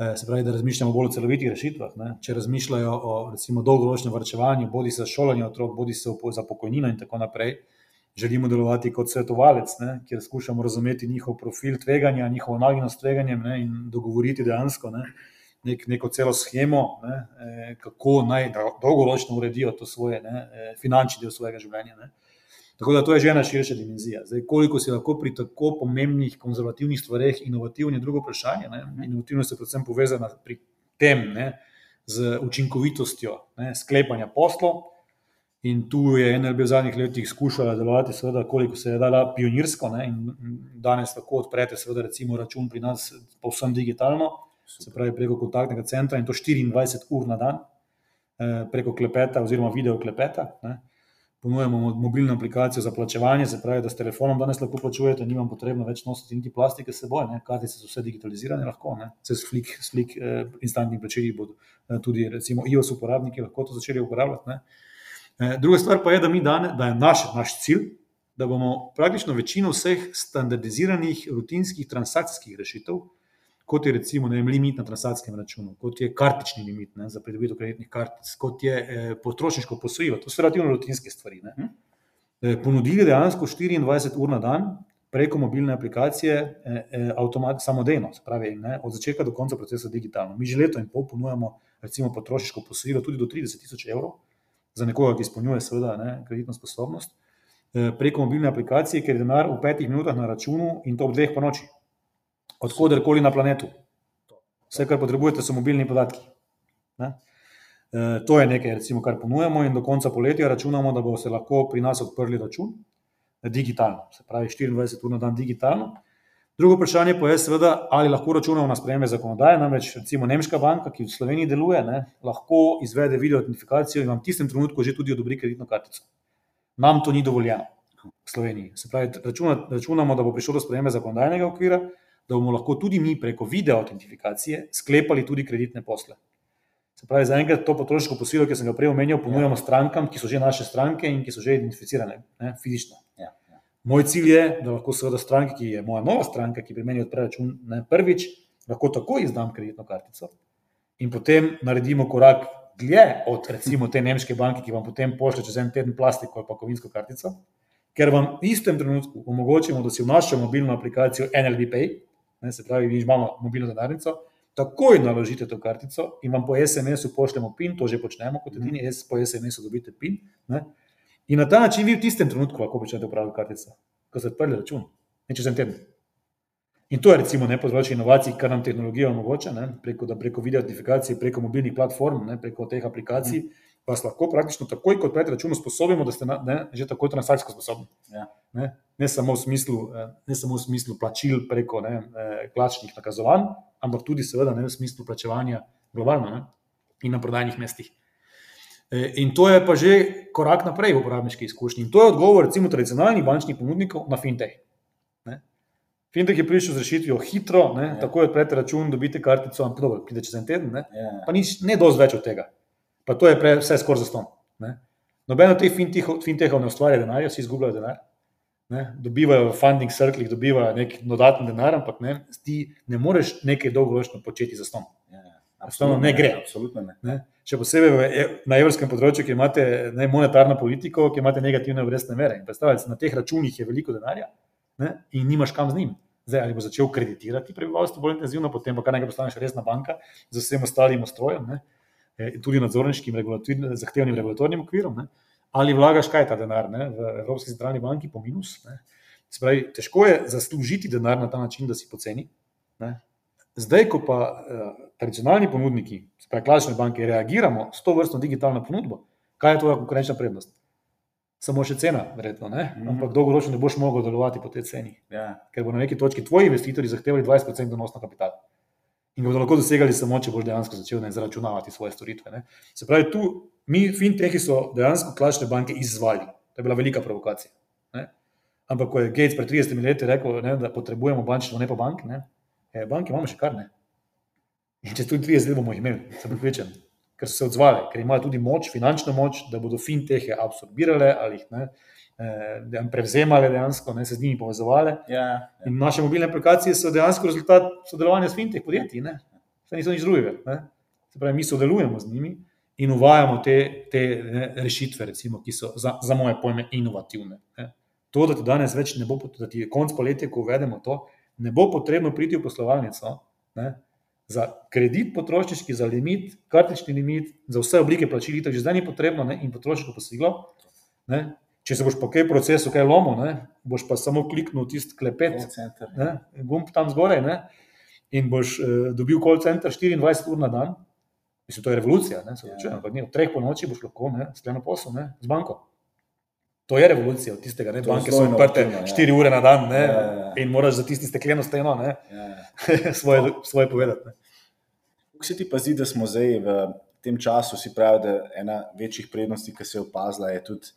Eh, se pravi, da razmišljamo bolj o celovitih rešitvah. Ne? Če razmišljajo o recimo, dolgoročnem vrčevanju, bodi se šolanje otrok, bodi se za pokojnino in tako naprej, želimo delovati kot svetovalec, ne? kjer skušamo razumeti njihov profil tveganja, njihovo nagnjenost tveganjem ne? in dogovoriti dejansko ne? Nek, neko celo schemo, ne? Eh, kako naj dolgoročno uredijo to svoje ne? Eh, finančni del svojega življenja. Ne? Tako da to je že ena širša dimenzija. Zdaj, koliko si lahko pri tako pomembnih konzervativnih stvareh inovativni, je drugo vprašanje. Ne? Inovativnost je predvsem povezana pri tem ne? z učinkovitostjo ne? sklepanja poslov. In tu je NLB v zadnjih letih skušala delovati, seveda, koliko se je dala pionirsko. Ne? In danes lahko odprete, seveda, račun pri nas povsem digitalno, se pravi preko kontaktnega centra in to 24 ur na dan, eh, preko klepeta oziroma video klepeta. Ne? ponujemo mobilno aplikacijo za plačevanje, se pravi, da s telefonom danes lahko plačujete, nimam potrebno več nositi niti plastike s seboj, kartice so vse digitalizirane, lahko, se s flik, flik eh, instantnih plačilih bodo eh, tudi, recimo, iOS uporabniki lahko to začeli uporabljati. Ne. Eh, druga stvar pa je, da, dane, da je naš, naš cilj, da bomo praktično večino vseh standardiziranih rutinskih transakcijskih rešitev, kot je recimo vem, limit na transakcijskem računu, kot je kartični limit ne, za pridobitev kreditnih kartic, kot je eh, potrošniško posojilo. To so relativno rutinske stvari. Ne. Eh, ponudili dejansko 24 ur na dan preko mobilne aplikacije, eh, eh, samodejno, se pravi, ne, od začetka do konca procesa digitalno. Mi že leto in pol ponujamo recimo potrošniško posojilo tudi do 30 tisoč evrov za nekoga, ki izpolnjuje seveda ne, kreditno sposobnost. Eh, preko mobilne aplikacije, ker je denar v petih minutah na računu in to ob dveh po noči odkudarkoli na planetu. Vse, kar potrebujete, so mobilni podatki. Ne? E, to je nekaj, recimo, kar ponujemo, in do konca poletja računamo, da bo se lahko pri nas odprli račun digitalno, se pravi 24 ur na dan digitalno. Drugo vprašanje pa je, seveda, ali lahko računamo na sprejeme zakonodaje. Namreč, recimo, Nemška banka, ki v Sloveniji deluje, ne, lahko izvede video identifikacijo in vam v tistem trenutku že tudi odobri kreditno kartico. Nam to ni dovoljeno v Sloveniji. Se pravi, računamo, da bo prišlo do sprejeme zakonodajnega okvira, da bomo lahko tudi mi preko video autentifikacije sklepali tudi kreditne posle. Se pravi, zaenkrat to potrošniško posilo, ki sem ga prej omenjal, ponujamo ja. strankam, ki so že naše stranke in ki so že identificirane ne, fizično. Ja. Ja. Moj cilj je, da lahko seveda stranka, ki je moja nova stranka, ki pri meni odpre račun ne, prvič, lahko takoj izdam kreditno kartico in potem naredimo korak dlje od recimo te nemške banke, ki vam potem pošlje čez en teden plastiko ali pa kovinsko kartico, ker vam v istem trenutku omogočimo, da si v našo mobilno aplikacijo NLB Pay, ne, se pravi, mi imamo mobilno denarnico, takoj naložite to kartico in vam po SMS-u pošljemo PIN, to že počnemo, kot edini mm. po SMS-u dobite PIN. Ne, in na ta način vi v tistem trenutku lahko začnete upravljati kartico, ko ste odprli račun, ne čez en teden. In to je recimo ne področje inovacij, kar nam tehnologija omogoča, ne, preko, preko video identifikacije, preko mobilnih platform, ne, preko teh aplikacij. Mm vas lahko praktično takoj, ko odprete račun, sposobimo, da ste na, ne, že tako transakcijsko sposobni. Ja. Ne, ne, samo smislu, eh, ne samo v smislu plačil preko ne, eh, plačnih nakazovanj, ampak tudi seveda ne v smislu plačevanja globalno ne, in na prodajnih mestih. Eh, in to je pa že korak naprej v uporabniški izkušnji. In to je odgovor, recimo, tradicionalnih bančnih ponudnikov na fintech. Ne. Fintech je prišel z rešitvijo hitro, ne, ja. tako odprete račun, dobite kartico, ampak dobro, pride čez en teden, ne, ja. pa nič, ne dosti več od tega pa to je pre, vse skoraj za ston. Nobeno teh fintechov ne ustvarja denarja, vsi izgubljajo denar. Ne? Dobivajo v funding circlih, dobivajo nek dodatni denar, ampak ne, ti ne moreš nekaj dolgoročno početi za ston. Ja, ja. ne gre. Ne. Ne? Še posebej v, e, na evropskem področju, kjer imate ne, monetarno politiko, kjer imate negativne obrestne mere. Predstavljate, na teh računih je veliko denarja ne? in nimaš kam z njim. Zdaj, ali bo začel kreditirati prebivalstvo bolj intenzivno, potem pa kar nekaj postaneš resna banka z vsem ostalim ustrojem. Eh, tudi nadzorniškim zahtevnim regulatornim okvirom, ne? ali vlagaš kaj ta denar ne? v Evropski centralni banki po minus. Spravi, težko je zaslužiti denar na ta način, da si poceni. Ne? Zdaj, ko pa uh, tradicionalni ponudniki, spravi klasične banke, reagiramo s to vrstno digitalno ponudbo, kaj je tvoja konkurenčna prednost? Samo še cena, verjetno, ne? Mhm. ampak dolgoročno ne boš mogel delovati po tej ceni. Ja. Ker bo na neki točki tvoji investitorji zahtevali 20% donos na kapital. In ga bodo lahko dosegali samo, če boš dejansko začel ne, zaračunavati svoje storitve. Ne. Se pravi, tu mi, fintechi, so dejansko klasične banke izzvali. To je bila velika provokacija. Ne. Ampak, ko je Gates pred 30 leti rekel, ne, da potrebujemo bančno, ne pa banke, ne, je, banke imamo še kar ne. In čez tudi 30 let bomo imeli, sem pripričan, ker so se odzvali, ker imajo tudi moč, finančno moč, da bodo finteche absorbirale ali jih ne, eh, prevzemale dejansko, ne se z njimi povezovali. Ja, ja. In naše mobilne aplikacije so dejansko rezultat sodelovanja s fintech podjetji, ne. Saj niso nič drugega. Ne. Se pravi, mi sodelujemo z njimi in uvajamo te, te ne, rešitve, recimo, ki so za, za moje pojme inovativne. Ne. To, da ti danes več ne bo, da ti je konc poletja, ko uvedemo to, ne bo potrebno priti v poslovalnico ne, za kredit potrošniški, za limit, kartični limit, za vse oblike plačil, itak že zdaj ni potrebno ne, in potrošniško posilo. Ne. Če se boš po kaj procesu kaj lomil, ne, boš pa samo kliknil tisti klepet, center. ne, gumb tam zgoraj ne, in boš eh, dobil call center 24 ur na dan. Mislim, to je revolucija, ne, se Ja. ja. ampak ne, od treh po noči boš lahko sklenil posel ne, z banko. To je revolucija od tistega, ne, To banke so odprte inovativno, ja. 4 ure na dan ne, Ja, ja, ja. in moraš za tisti stekleno steno ne, Ja, ja. svoje, svoje povedati. Ne. Kako se ti pa zdi, da smo zdaj v tem času, si pravi, da ena večjih prednosti, ki se je opazila, je tudi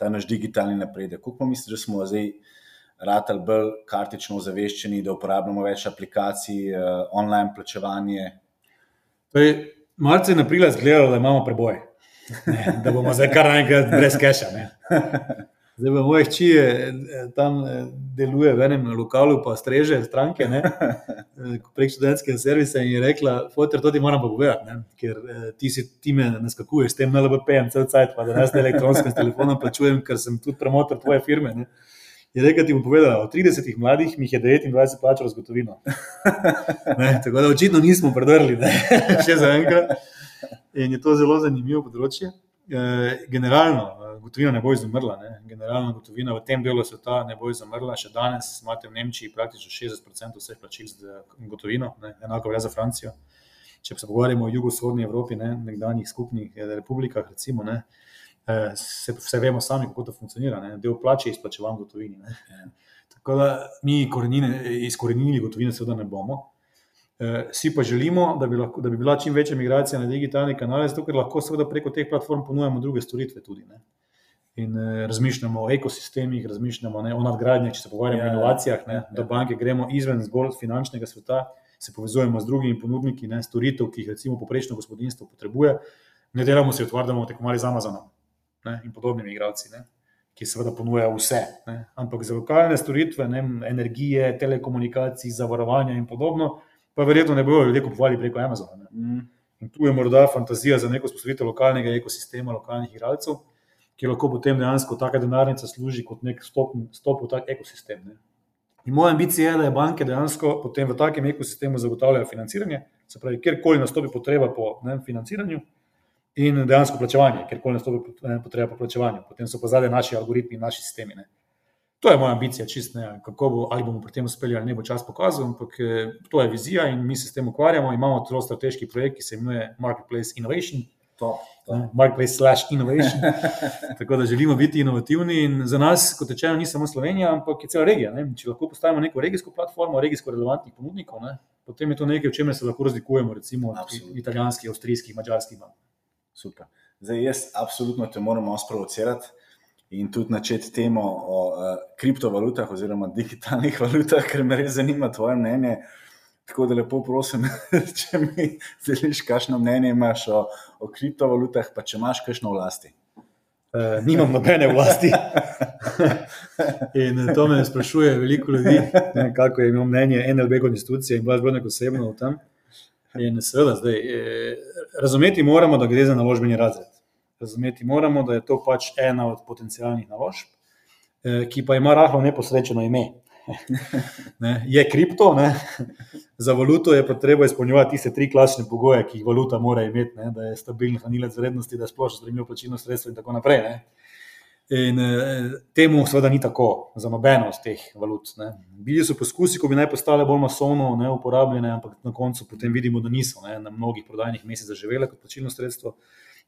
ta naš digitalni napredek. Kako misliš, da smo zdaj ratali bolj kartično ozaveščeni, da uporabljamo več aplikacij, eh, online plačevanje? Torej, Marce je na prilas gledalo, da imamo preboj, ne, da bomo zdaj kar naenkrat brez keša. Ne. Zdaj, v mojih hči tam eh, deluje v enem lokalu, pa streže stranke ne, eh, prek študentskega servisa in je rekla: Fotor, to ti moram pa povedati, ne, ker eh, ti, si, ti me naskakuješ s tem NLBP-jem, cel cajt, pa da jaz na elektronskem telefonu plačujem, ker sem tudi promotor tvoje firme. Ne. Je rekel, ti bom povedala, od 30 mladih mi je 29 plačalo z gotovino. Ne, tako da očitno nismo predrli, ne, še za enkrat. In je to zelo zanimivo področje. Eh, Generalno, eh, gotovina ne bo izumrla. Ne. Generalno, gotovina v tem delu sveta ne bo izumrla. Še danes imate v Nemčiji praktično 60% vseh plačil z gotovino, ne. enako velja za Francijo. Če se pogovarjamo o jugovzhodni Evropi, ne, nekdanjih skupnih eh, republikah, recimo, ne, eh, se, vse vemo sami, kako to funkcionira. Ne. Del plače je izplačevan v gotovini. Ne. Tako da mi korenine, izkorenili gotovine, seveda ne bomo. Eh, Si pa želimo, da bi, lahko, da bi bila čim večja migracija na digitalne kanale, zato ker lahko seveda preko teh platform ponujamo druge storitve tudi. Ne. In eh, razmišljamo o ekosistemih, razmišljamo ne, o nadgradnjah, če se pogovarjamo Ja, o inovacijah, ne, ja, do ja. banke gremo izven zgolj finančnega sveta, se povezujemo z drugimi ponudniki ne, storitev, ki jih recimo poprečno gospodinstvo potrebuje. Ne delamo se utvar, da bomo tekmovali z Amazonom ne, in podobnimi igralci. Ne ki seveda ponujajo vse. Ne. Ampak za lokalne storitve, ne, energije, telekomunikacij, zavarovanja in podobno, pa verjetno ne bodo ljudje kupovali preko Amazona. Ne. Mm. In tu je morda fantazija za neko spostavitev lokalnega ekosistema, lokalnih igralcev, ki lahko potem dejansko taka denarnica služi kot nek stop, stop v tak ekosistem. Ne. In moja ambicija je, da je banke dejansko potem v takem ekosistemu zagotavljajo financiranje, se pravi, kjerkoli nastopi potreba po ne, financiranju, in dejansko plačevanje, kjerkoli nastopi eh, potreba po plačevanju. Potem so pa zadaj naši algoritmi in naši sistemi. Ne. To je moja ambicija, čist ne, kako bo, ali bomo pri tem uspeli ali ne bo čas pokazal, ampak eh, to je vizija in mi se s tem ukvarjamo. Imamo celo strateški projekt, ki se imenuje Marketplace Innovation, To, to. ne, Marketplace slash Innovation. Tako da želimo biti inovativni in za nas, kot rečeno, ni samo Slovenija, ampak je cela regija. Ne. Če lahko postavimo neko regijsko platformo, regijsko relevantnih ponudnikov, ne, potem je to nekaj, v čemer se lahko razlikujemo, recimo od Absolutno. italijanskih, avstrijskih, mađarskih bank. Super. Zdaj, jaz absolutno te moram sprovocirati in tudi načeti temo o uh, kriptovalutah oziroma digitalnih valutah, ker me res zanima tvoje mnenje. Tako da lepo prosim, če mi deliš, kakšno mnenje imaš o, o kriptovalutah, pa če imaš kakšno vlasti. Uh, nimam nobene vlasti. in eh, to me sprašuje veliko ljudi, ne, kako je imel mnenje NLB kot institucije in Blaž Brnek osebno o tem. In seveda, zdaj, eh, razumeti moramo, da gre za naložbeni razred. Razumeti moramo, da je to pač ena od potencijalnih naložb, eh, ki pa ima rahlo neposrečeno ime. ne, je kripto, ne, za valuto je pa treba izpolnjevati tiste tri klasične pogoje, ki jih valuta mora imeti, ne, da je stabilen hranilec vrednosti, da je splošno sprejemljivo plačilno sredstvo in tako naprej. Ne. In eh, temu seveda ni tako za nobeno od teh valut. Ne. Bili so poskusi, ko bi naj postale bolj masovno ne, uporabljene, ampak na koncu potem vidimo, da niso ne, na mnogih prodajnih mestih zaživele kot plačilno sredstvo.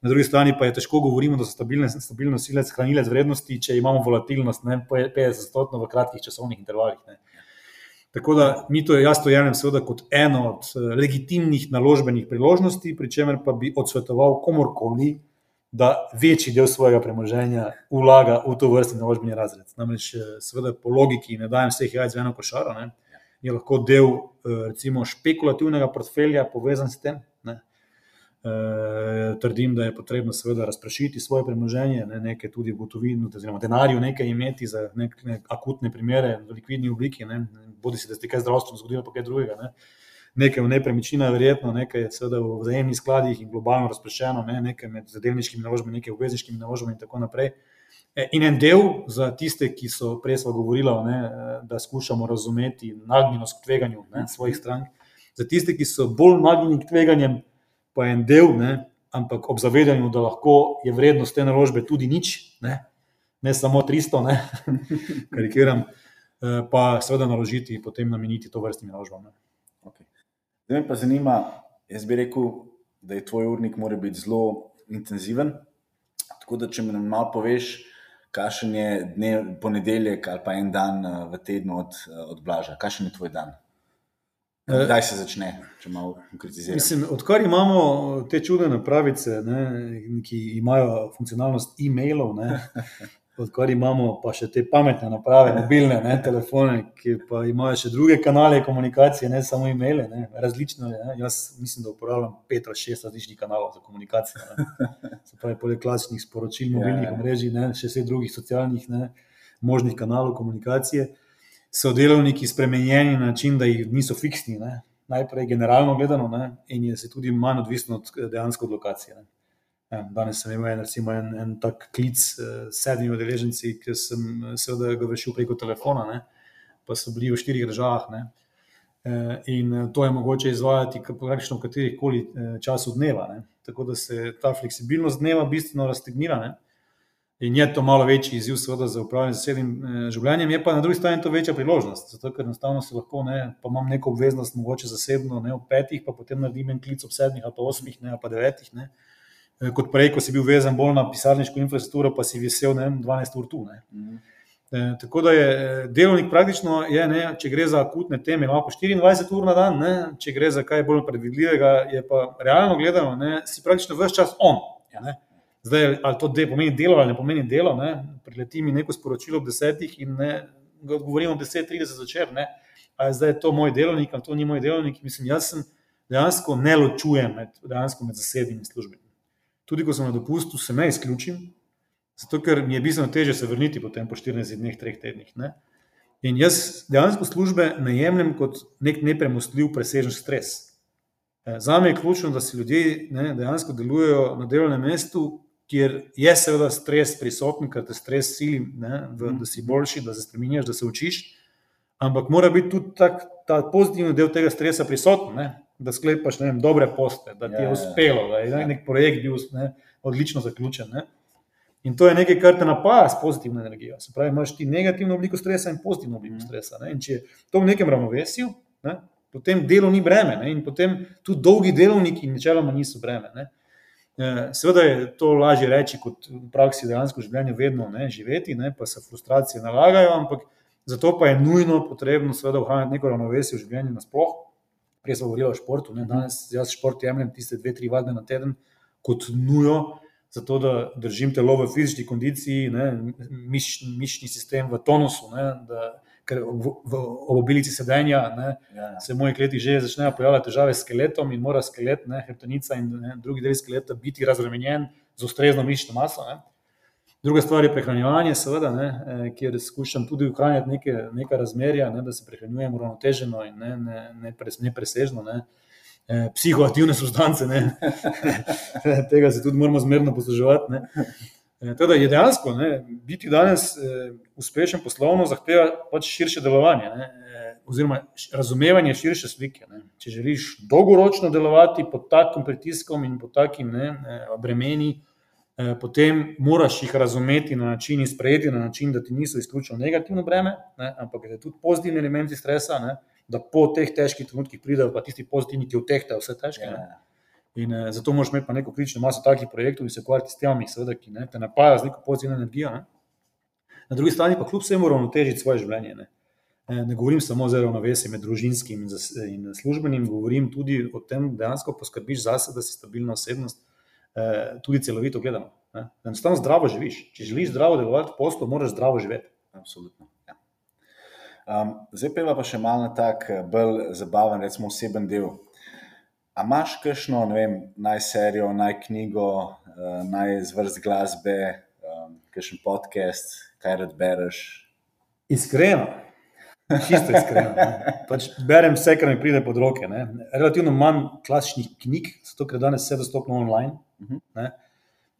Na drugi strani pa je težko govoriti, da so stabilne, stabilno silec, hranilec vrednosti, če imamo volatilnost ne, 50-stotno v kratkih časovnih intervalih. Ne. Tako da mi to jaz to jemljem seveda kot eno od eh, legitimnih naložbenih priložnosti, pri čemer pa bi odsvetoval komorkoli, da večji del svojega premoženja vlaga v to vrstni naložbeni razred. Namreč, eh, seveda po logiki ne dajem vseh jajc v eno košaro, ne, je lahko del eh, recimo špekulativnega portfelja povezan s tem. E, trdim, da je potrebno seveda razprašiti svoje premoženje, ne, nekaj tudi v gotovini, oziroma denarju, nekaj imeti za nek, nek akutne primere v likvidni obliki, ne, bodi si, da se ti kaj zdravstveno zgodilo, pa kaj drugega. Ne. Nekaj v nepremičnina, verjetno, nekaj seveda v vzajemnih skladih in globalno razpršeno, ne, nekaj med delniškimi naložbami, nekaj obvezniškimi naložbami in tako naprej. E, in en del za tiste, ki so prej smo govorili, ne, da skušamo razumeti nagnjenost k tveganju ne, svojih strank, za tiste, ki so bolj nagnjeni k tveganjem, pa en del, ne, ampak ob zavedanju, da lahko je vrednost te naložbe tudi nič, ne, ne samo 300, ne, karikiram, eh, pa seveda naložiti in potem nameniti to vrstnim naložbam. Okay. Zdaj me pa zanima, jaz bi rekel, da je tvoj urnik mora biti zelo intenziven. Tako da, če mi malo poveš, kakšen je dnev, ponedeljek ali pa en dan eh, v tednu od, eh, od Blaža, kakšen je tvoj dan? Eh, kdaj se začne, če malo konkretiziramo? Odkar imamo te čudne napravice, ne, ki imajo funkcionalnost e-mailov, odkar imamo pa še te pametne naprave, mobilne ne, telefone, ki pa imajo še druge kanale komunikacije, ne samo e-maile, ne, različne. Ne. Jaz mislim, da uporabljam pet ali šest različnih kanalov za komunikacijo. Ne. Se pravi, poleg klasičnih sporočil, mobilnih ja, ja. omrežij, še vseh drugih socialnih ne, možnih kanalov komunikacije so delovniki spremenjeni na način, da jih niso fiksni, ne? najprej generalno gledano, ne? in je se tudi manj odvisno od eh, dejansko od lokacije. Ne? Ja, danes sem imel recimo, en, en tak klic eh, s sedmimi udeleženci, ki sem eh, seveda ga vršil preko telefona, ne? pa so bili v štirih državah. Ne? In to je mogoče izvajati praktično v katerih koli času dneva. Ne? Tako da se ta fleksibilnost dneva bistveno raztegnila. In je to malo večji izziv, seveda, za upravljanje z zasebnim eh, življenjem, je pa na drugi strani to večja priložnost. Zato, ker enostavno se lahko, ne, pa imam neko obveznost, mogoče zasebno, ne v petih, pa potem naredim en klic ob sedmih, ali pa osmih, ne, pa devetih. Ne. Eh, kot prej, ko si bil vezan bolj na pisarniško infrastrukturo, pa si vesel ne, 12 ur tu. Mhm. E, tako da je delovnik praktično, je, ne, če gre za akutne teme, imamo 24 ur na dan, ne, če gre za kaj bolj predvidljivega, je pa realno gledano, ne, si praktično vse čas on. Ja, Zdaj, ali to de, pomeni delo ali ne pomeni delo, ne? prileti mi neko sporočilo ob desetih in ne, govorimo ob deset, trideset začer, ne? ali je zdaj to moj delovnik ali to ni moj delovnik. Mislim, jaz sem dejansko ne ločujem med, dejansko med zasebnimi službami. Tudi ko sem na dopustu, se ne izključim, zato ker mi je bistveno teže se vrniti potem po 14 dneh, 3 tednih. Ne? In jaz dejansko službe ne jemljem kot nek nepremostljiv presežen stres. Za me je ključno, da si ljudje ne, dejansko delujejo na delovnem mestu, kjer je seveda stres prisoten, ker te stres sili, ne, v, da si boljši, da se spremeniš, da se učiš. Ampak mora biti tudi tak, ta pozitivni del tega stresa prisoten, ne, da sklepaš vem, dobre poste, da ti je ja, ja, ja. uspelo, da je nek projekt bil ne, odlično zaključen. Ne. In to je nekaj, kar te napaja s pozitivno energijo. Se pravi, imaš ti negativno obliko stresa in pozitivno obliko mhm. stresa. Ne. In če je to v nekem ravnovesju, ne, potem delo ni breme. Ne. In potem tudi dolgi delovniki, načeloma, niso breme. Ne. Eh, seveda je to lažje reči, kot v praksi dejansko v življenju vedno ne, živeti, ne, pa se frustracije nalagajo, ampak zato pa je nujno potrebno ohraniti neko ravnovesje v življenju nasplošno. Prej smo govorili o športu, ne, danes jaz šport jemljem tiste dve, tri vadbe na teden kot nujo, zato da držim telo v fizični kondiciji, ne, miš, mišni sistem v tonusu. Ne, da, ker v, v obilici sedenja ne, ja, se v mojih letih že začnejo pojavljati težave s skeletom in mora skelet, ne, hrbtenica in ne, drugi del skeleta biti razremenjen z ustrezno mišično maso. Ne. Druga stvar je prehranjevanje, seveda, ne, eh, kjer skušam tudi ohranjati neke, neka razmerja, ne, da se prehranjujem uravnoteženo in ne, ne, ne, pres, ne presežno. Ne. Eh, psihoaktivne substance, tega se tudi moramo zmerno posluževati. Eh, teda je dejansko ne, biti danes eh, uspešen poslovno zahteva pač širše delovanje, ne, eh, oziroma razumevanje širše slike. Ne. Če želiš dolgoročno delovati pod takim pritiskom in pod takim ne, bremeni, potem moraš jih razumeti na način in sprejeti na način, da ti niso izključno negativno breme, ne, ampak da je tudi pozitivni elementi stresa, ne, da po teh težkih trenutkih pridejo pa tisti pozitivni, ki vtehtajo vse težke. Ne. In uh, zato moraš imeti pa neko kritično maso takih projektov in se ukvarjati s temi, seveda, ki ne, te napajajo z neko pozitivno energijo. Ne. Na drugi strani pa kljub vsemu uravnotežiti svoje življenje. Ne. Ne govorim samo o ravnovesju med družinskim in službenim, govorim tudi o tem, da dejansko poskrbiš zase, da si stabilna osebnost, tudi celovito gledano. Enostavno zdravo živiš. Če želiš zdravo delovati v poslu, moraš zdravo živeti. Absolutno. Ja. Um, zdaj pa pa še malo na tak bolj zabaven, recimo oseben del. A imaš kakšno, ne vem, naj serijo, naj knjigo, naj zvrst glasbe, um, kakšen podcast, kaj rad bereš? Iskreno, čisto iskreno. Pač berem vse, kar mi pride pod roke. Ne. Relativno manj klasičnih knjig, zato ker danes vse dostopno online. Uh -huh. ne.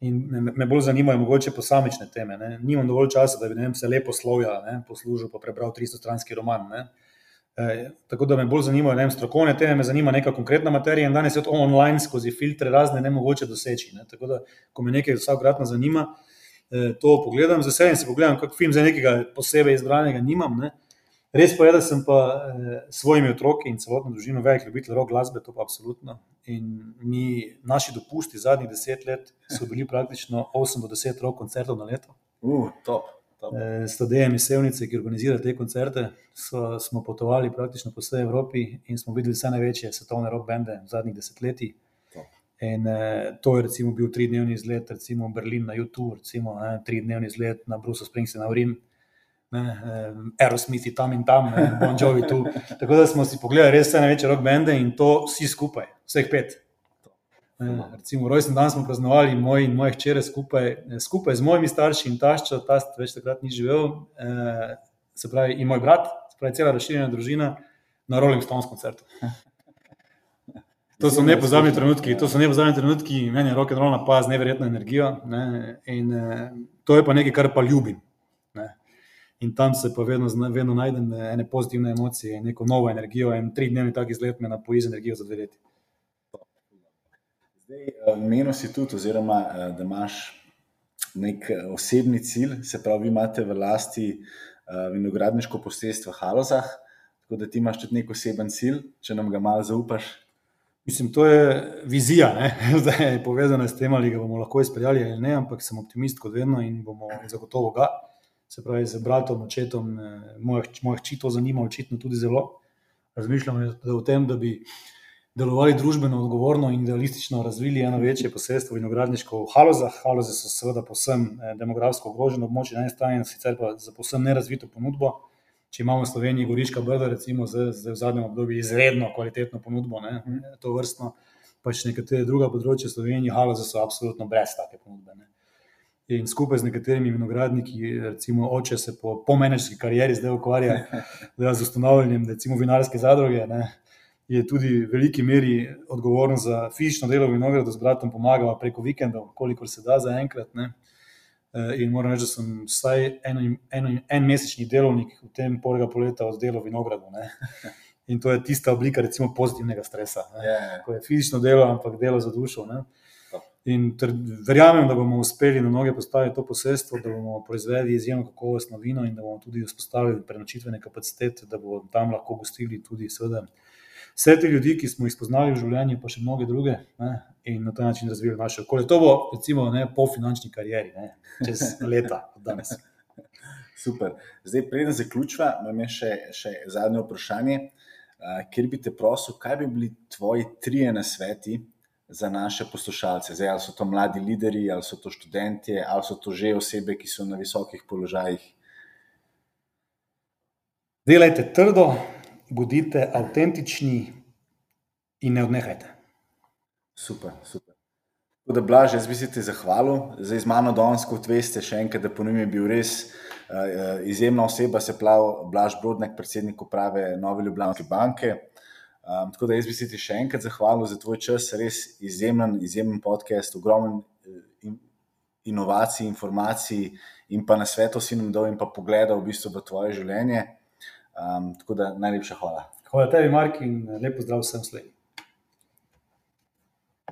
In me bolj zanimajo mogoče posamične teme. Ne. Nimam dovolj časa, da bi vem, se lepo slovja poslužil, pa prebral 300-stranski roman. Ne. E, tako da me bolj zanimajo vem, strokovne teme, me zanima neka konkretna materija in danes je to online skozi filtre razne ne mogoče doseči. Ne. Tako da, ko me nekaj vsakratno zanima, e, to pogledam, z veseljem si pogledam, kak film za nekega posebej izbranega nimam. Ne. Res pa je, da sem pa eh, svojimi otroki in celotno družino velik ljubitelj rock glasbe, to pa absolutno. In mi, naši dopusti zadnjih deset let so bili praktično 8 do 10 rock koncertov na leto. Uh, top. Eh, s TD-jem iz Sevnice, ki organizira te koncerte, so, smo potovali praktično po vsej Evropi in smo videli vse največje svetovne rock bende v zadnjih desetletjih. In eh, to je recimo bil tridnevni izlet, recimo Berlin na YouTube, recimo eh, tridnevni izlet na Bruce Springsteen na Rim ne, Aerosmith tam in tam, ne, Bon Jovi tu. Tako da smo si pogledali res vse največje rock bende in to vsi skupaj, vseh pet. Recimo, rojsten dan smo praznovali, moj in moje hčere skupaj, skupaj z mojimi starši in taščo, ta več takrat ni živel, se pravi, in moj brat, se pravi, cela razširjena družina na Rolling Stones koncertu. To so nepozabni trenutki, to so nepozabni trenutki, meni je rock and roll napad z neverjetno energijo ne, in to je pa nekaj, kar pa ljubim in tam se pa vedno, vedno najdem ene pozitivne emocije, neko novo energijo. En tri dnevni tak izlet me napoji z energijo za dve leti. Eh, Menil si tudi, oziroma, eh, da imaš nek eh, osebni cilj, se pravi, vi imate v lasti vinogradniško posestvo v Halozah, tako da ti imaš tudi nek oseben cilj, če nam ga malo zaupaš. Mislim, to je vizija, da je povezana s tem, ali ga bomo lahko izpeljali ali ne, ampak sem optimist kot vedno in bomo zagotovo ga se pravi z bratom, očetom, eh, moja hči to zanima, očitno tudi zelo. Razmišljam o tem, da bi delovali družbeno, odgovorno in idealistično razvili eno večje posestvo vinogradniško v Halozah. Haloze so seveda posem eh, demografsko ogroženo območje na eni strani, sicer pa za posem nerazvito ponudbo. Če imamo v Sloveniji Goriška brda, recimo zdaj, zdaj v zadnjem obdobju izredno kvalitetno ponudbo, ne, to vrstno, pač nekatere druga področja Slovenije, Haloze so absolutno brez take ponudbe. Ne. In skupaj z nekaterimi vinogradniki, recimo oče se po, po menedžerski karieri zdaj ukvarja z ustanavljanjem recimo vinarske zadruge, ne, je tudi v veliki meri odgovoren za fizično delo v vinogradu, z bratom pomaga preko vikendov, kolikor se da za enkrat. Ne. Eh, in moram reči, da sem vsaj en, en, en mesečni delovnik v tem polega poleta oddelal v vinogradu. Ne. In to je tista oblika recimo pozitivnega stresa. Ne. Ja, ja. Ko je fizično delo, ampak delo za dušo. Ne. In verjamem, da bomo uspeli na noge postaviti to posestvo, da bomo proizvedli izjemno kakovostno vino in da bomo tudi vzpostavili prenočitvene kapacitete, da bomo tam lahko gostili tudi seveda, vse te ljudi, ki smo jih spoznali v življenju, pa še mnoge druge ne, in na ta način razvili naše okolje. To bo recimo ne, po finančni karieri, ne, čez leta od danes. Super. Zdaj, preden zaključiva, imam še, še zadnje vprašanje. Uh, ker bi te prosil, kaj bi bili tvoji trije nasveti, za naše poslušalce? Zdaj, ali so to mladi lideri, ali so to študenti, ali so to že osebe, ki so na visokih položajih? Delajte trdo, bodite avtentični in ne odnehajte. Super, super. Tako da, Blaž, jaz bi se ti zahvalil. Zdaj, z mano danes, kot veste, še enkrat, da ponovim, je bil res uh, izjemna oseba, se pravi Blaž Brodnek, predsednik uprave Nove Ljubljanske banke. Um, tako da jaz bi se ti še enkrat zahvalil za tvoj čas, res izjemen, izjemen podcast, ogromen eh, in, inovacij, informacij in pa na svetu si nam dal in pa pogledal v bistvu v tvoje življenje. Um, tako da najlepša hvala. Hvala tebi, Mark, in lepo zdrav vsem slovenim.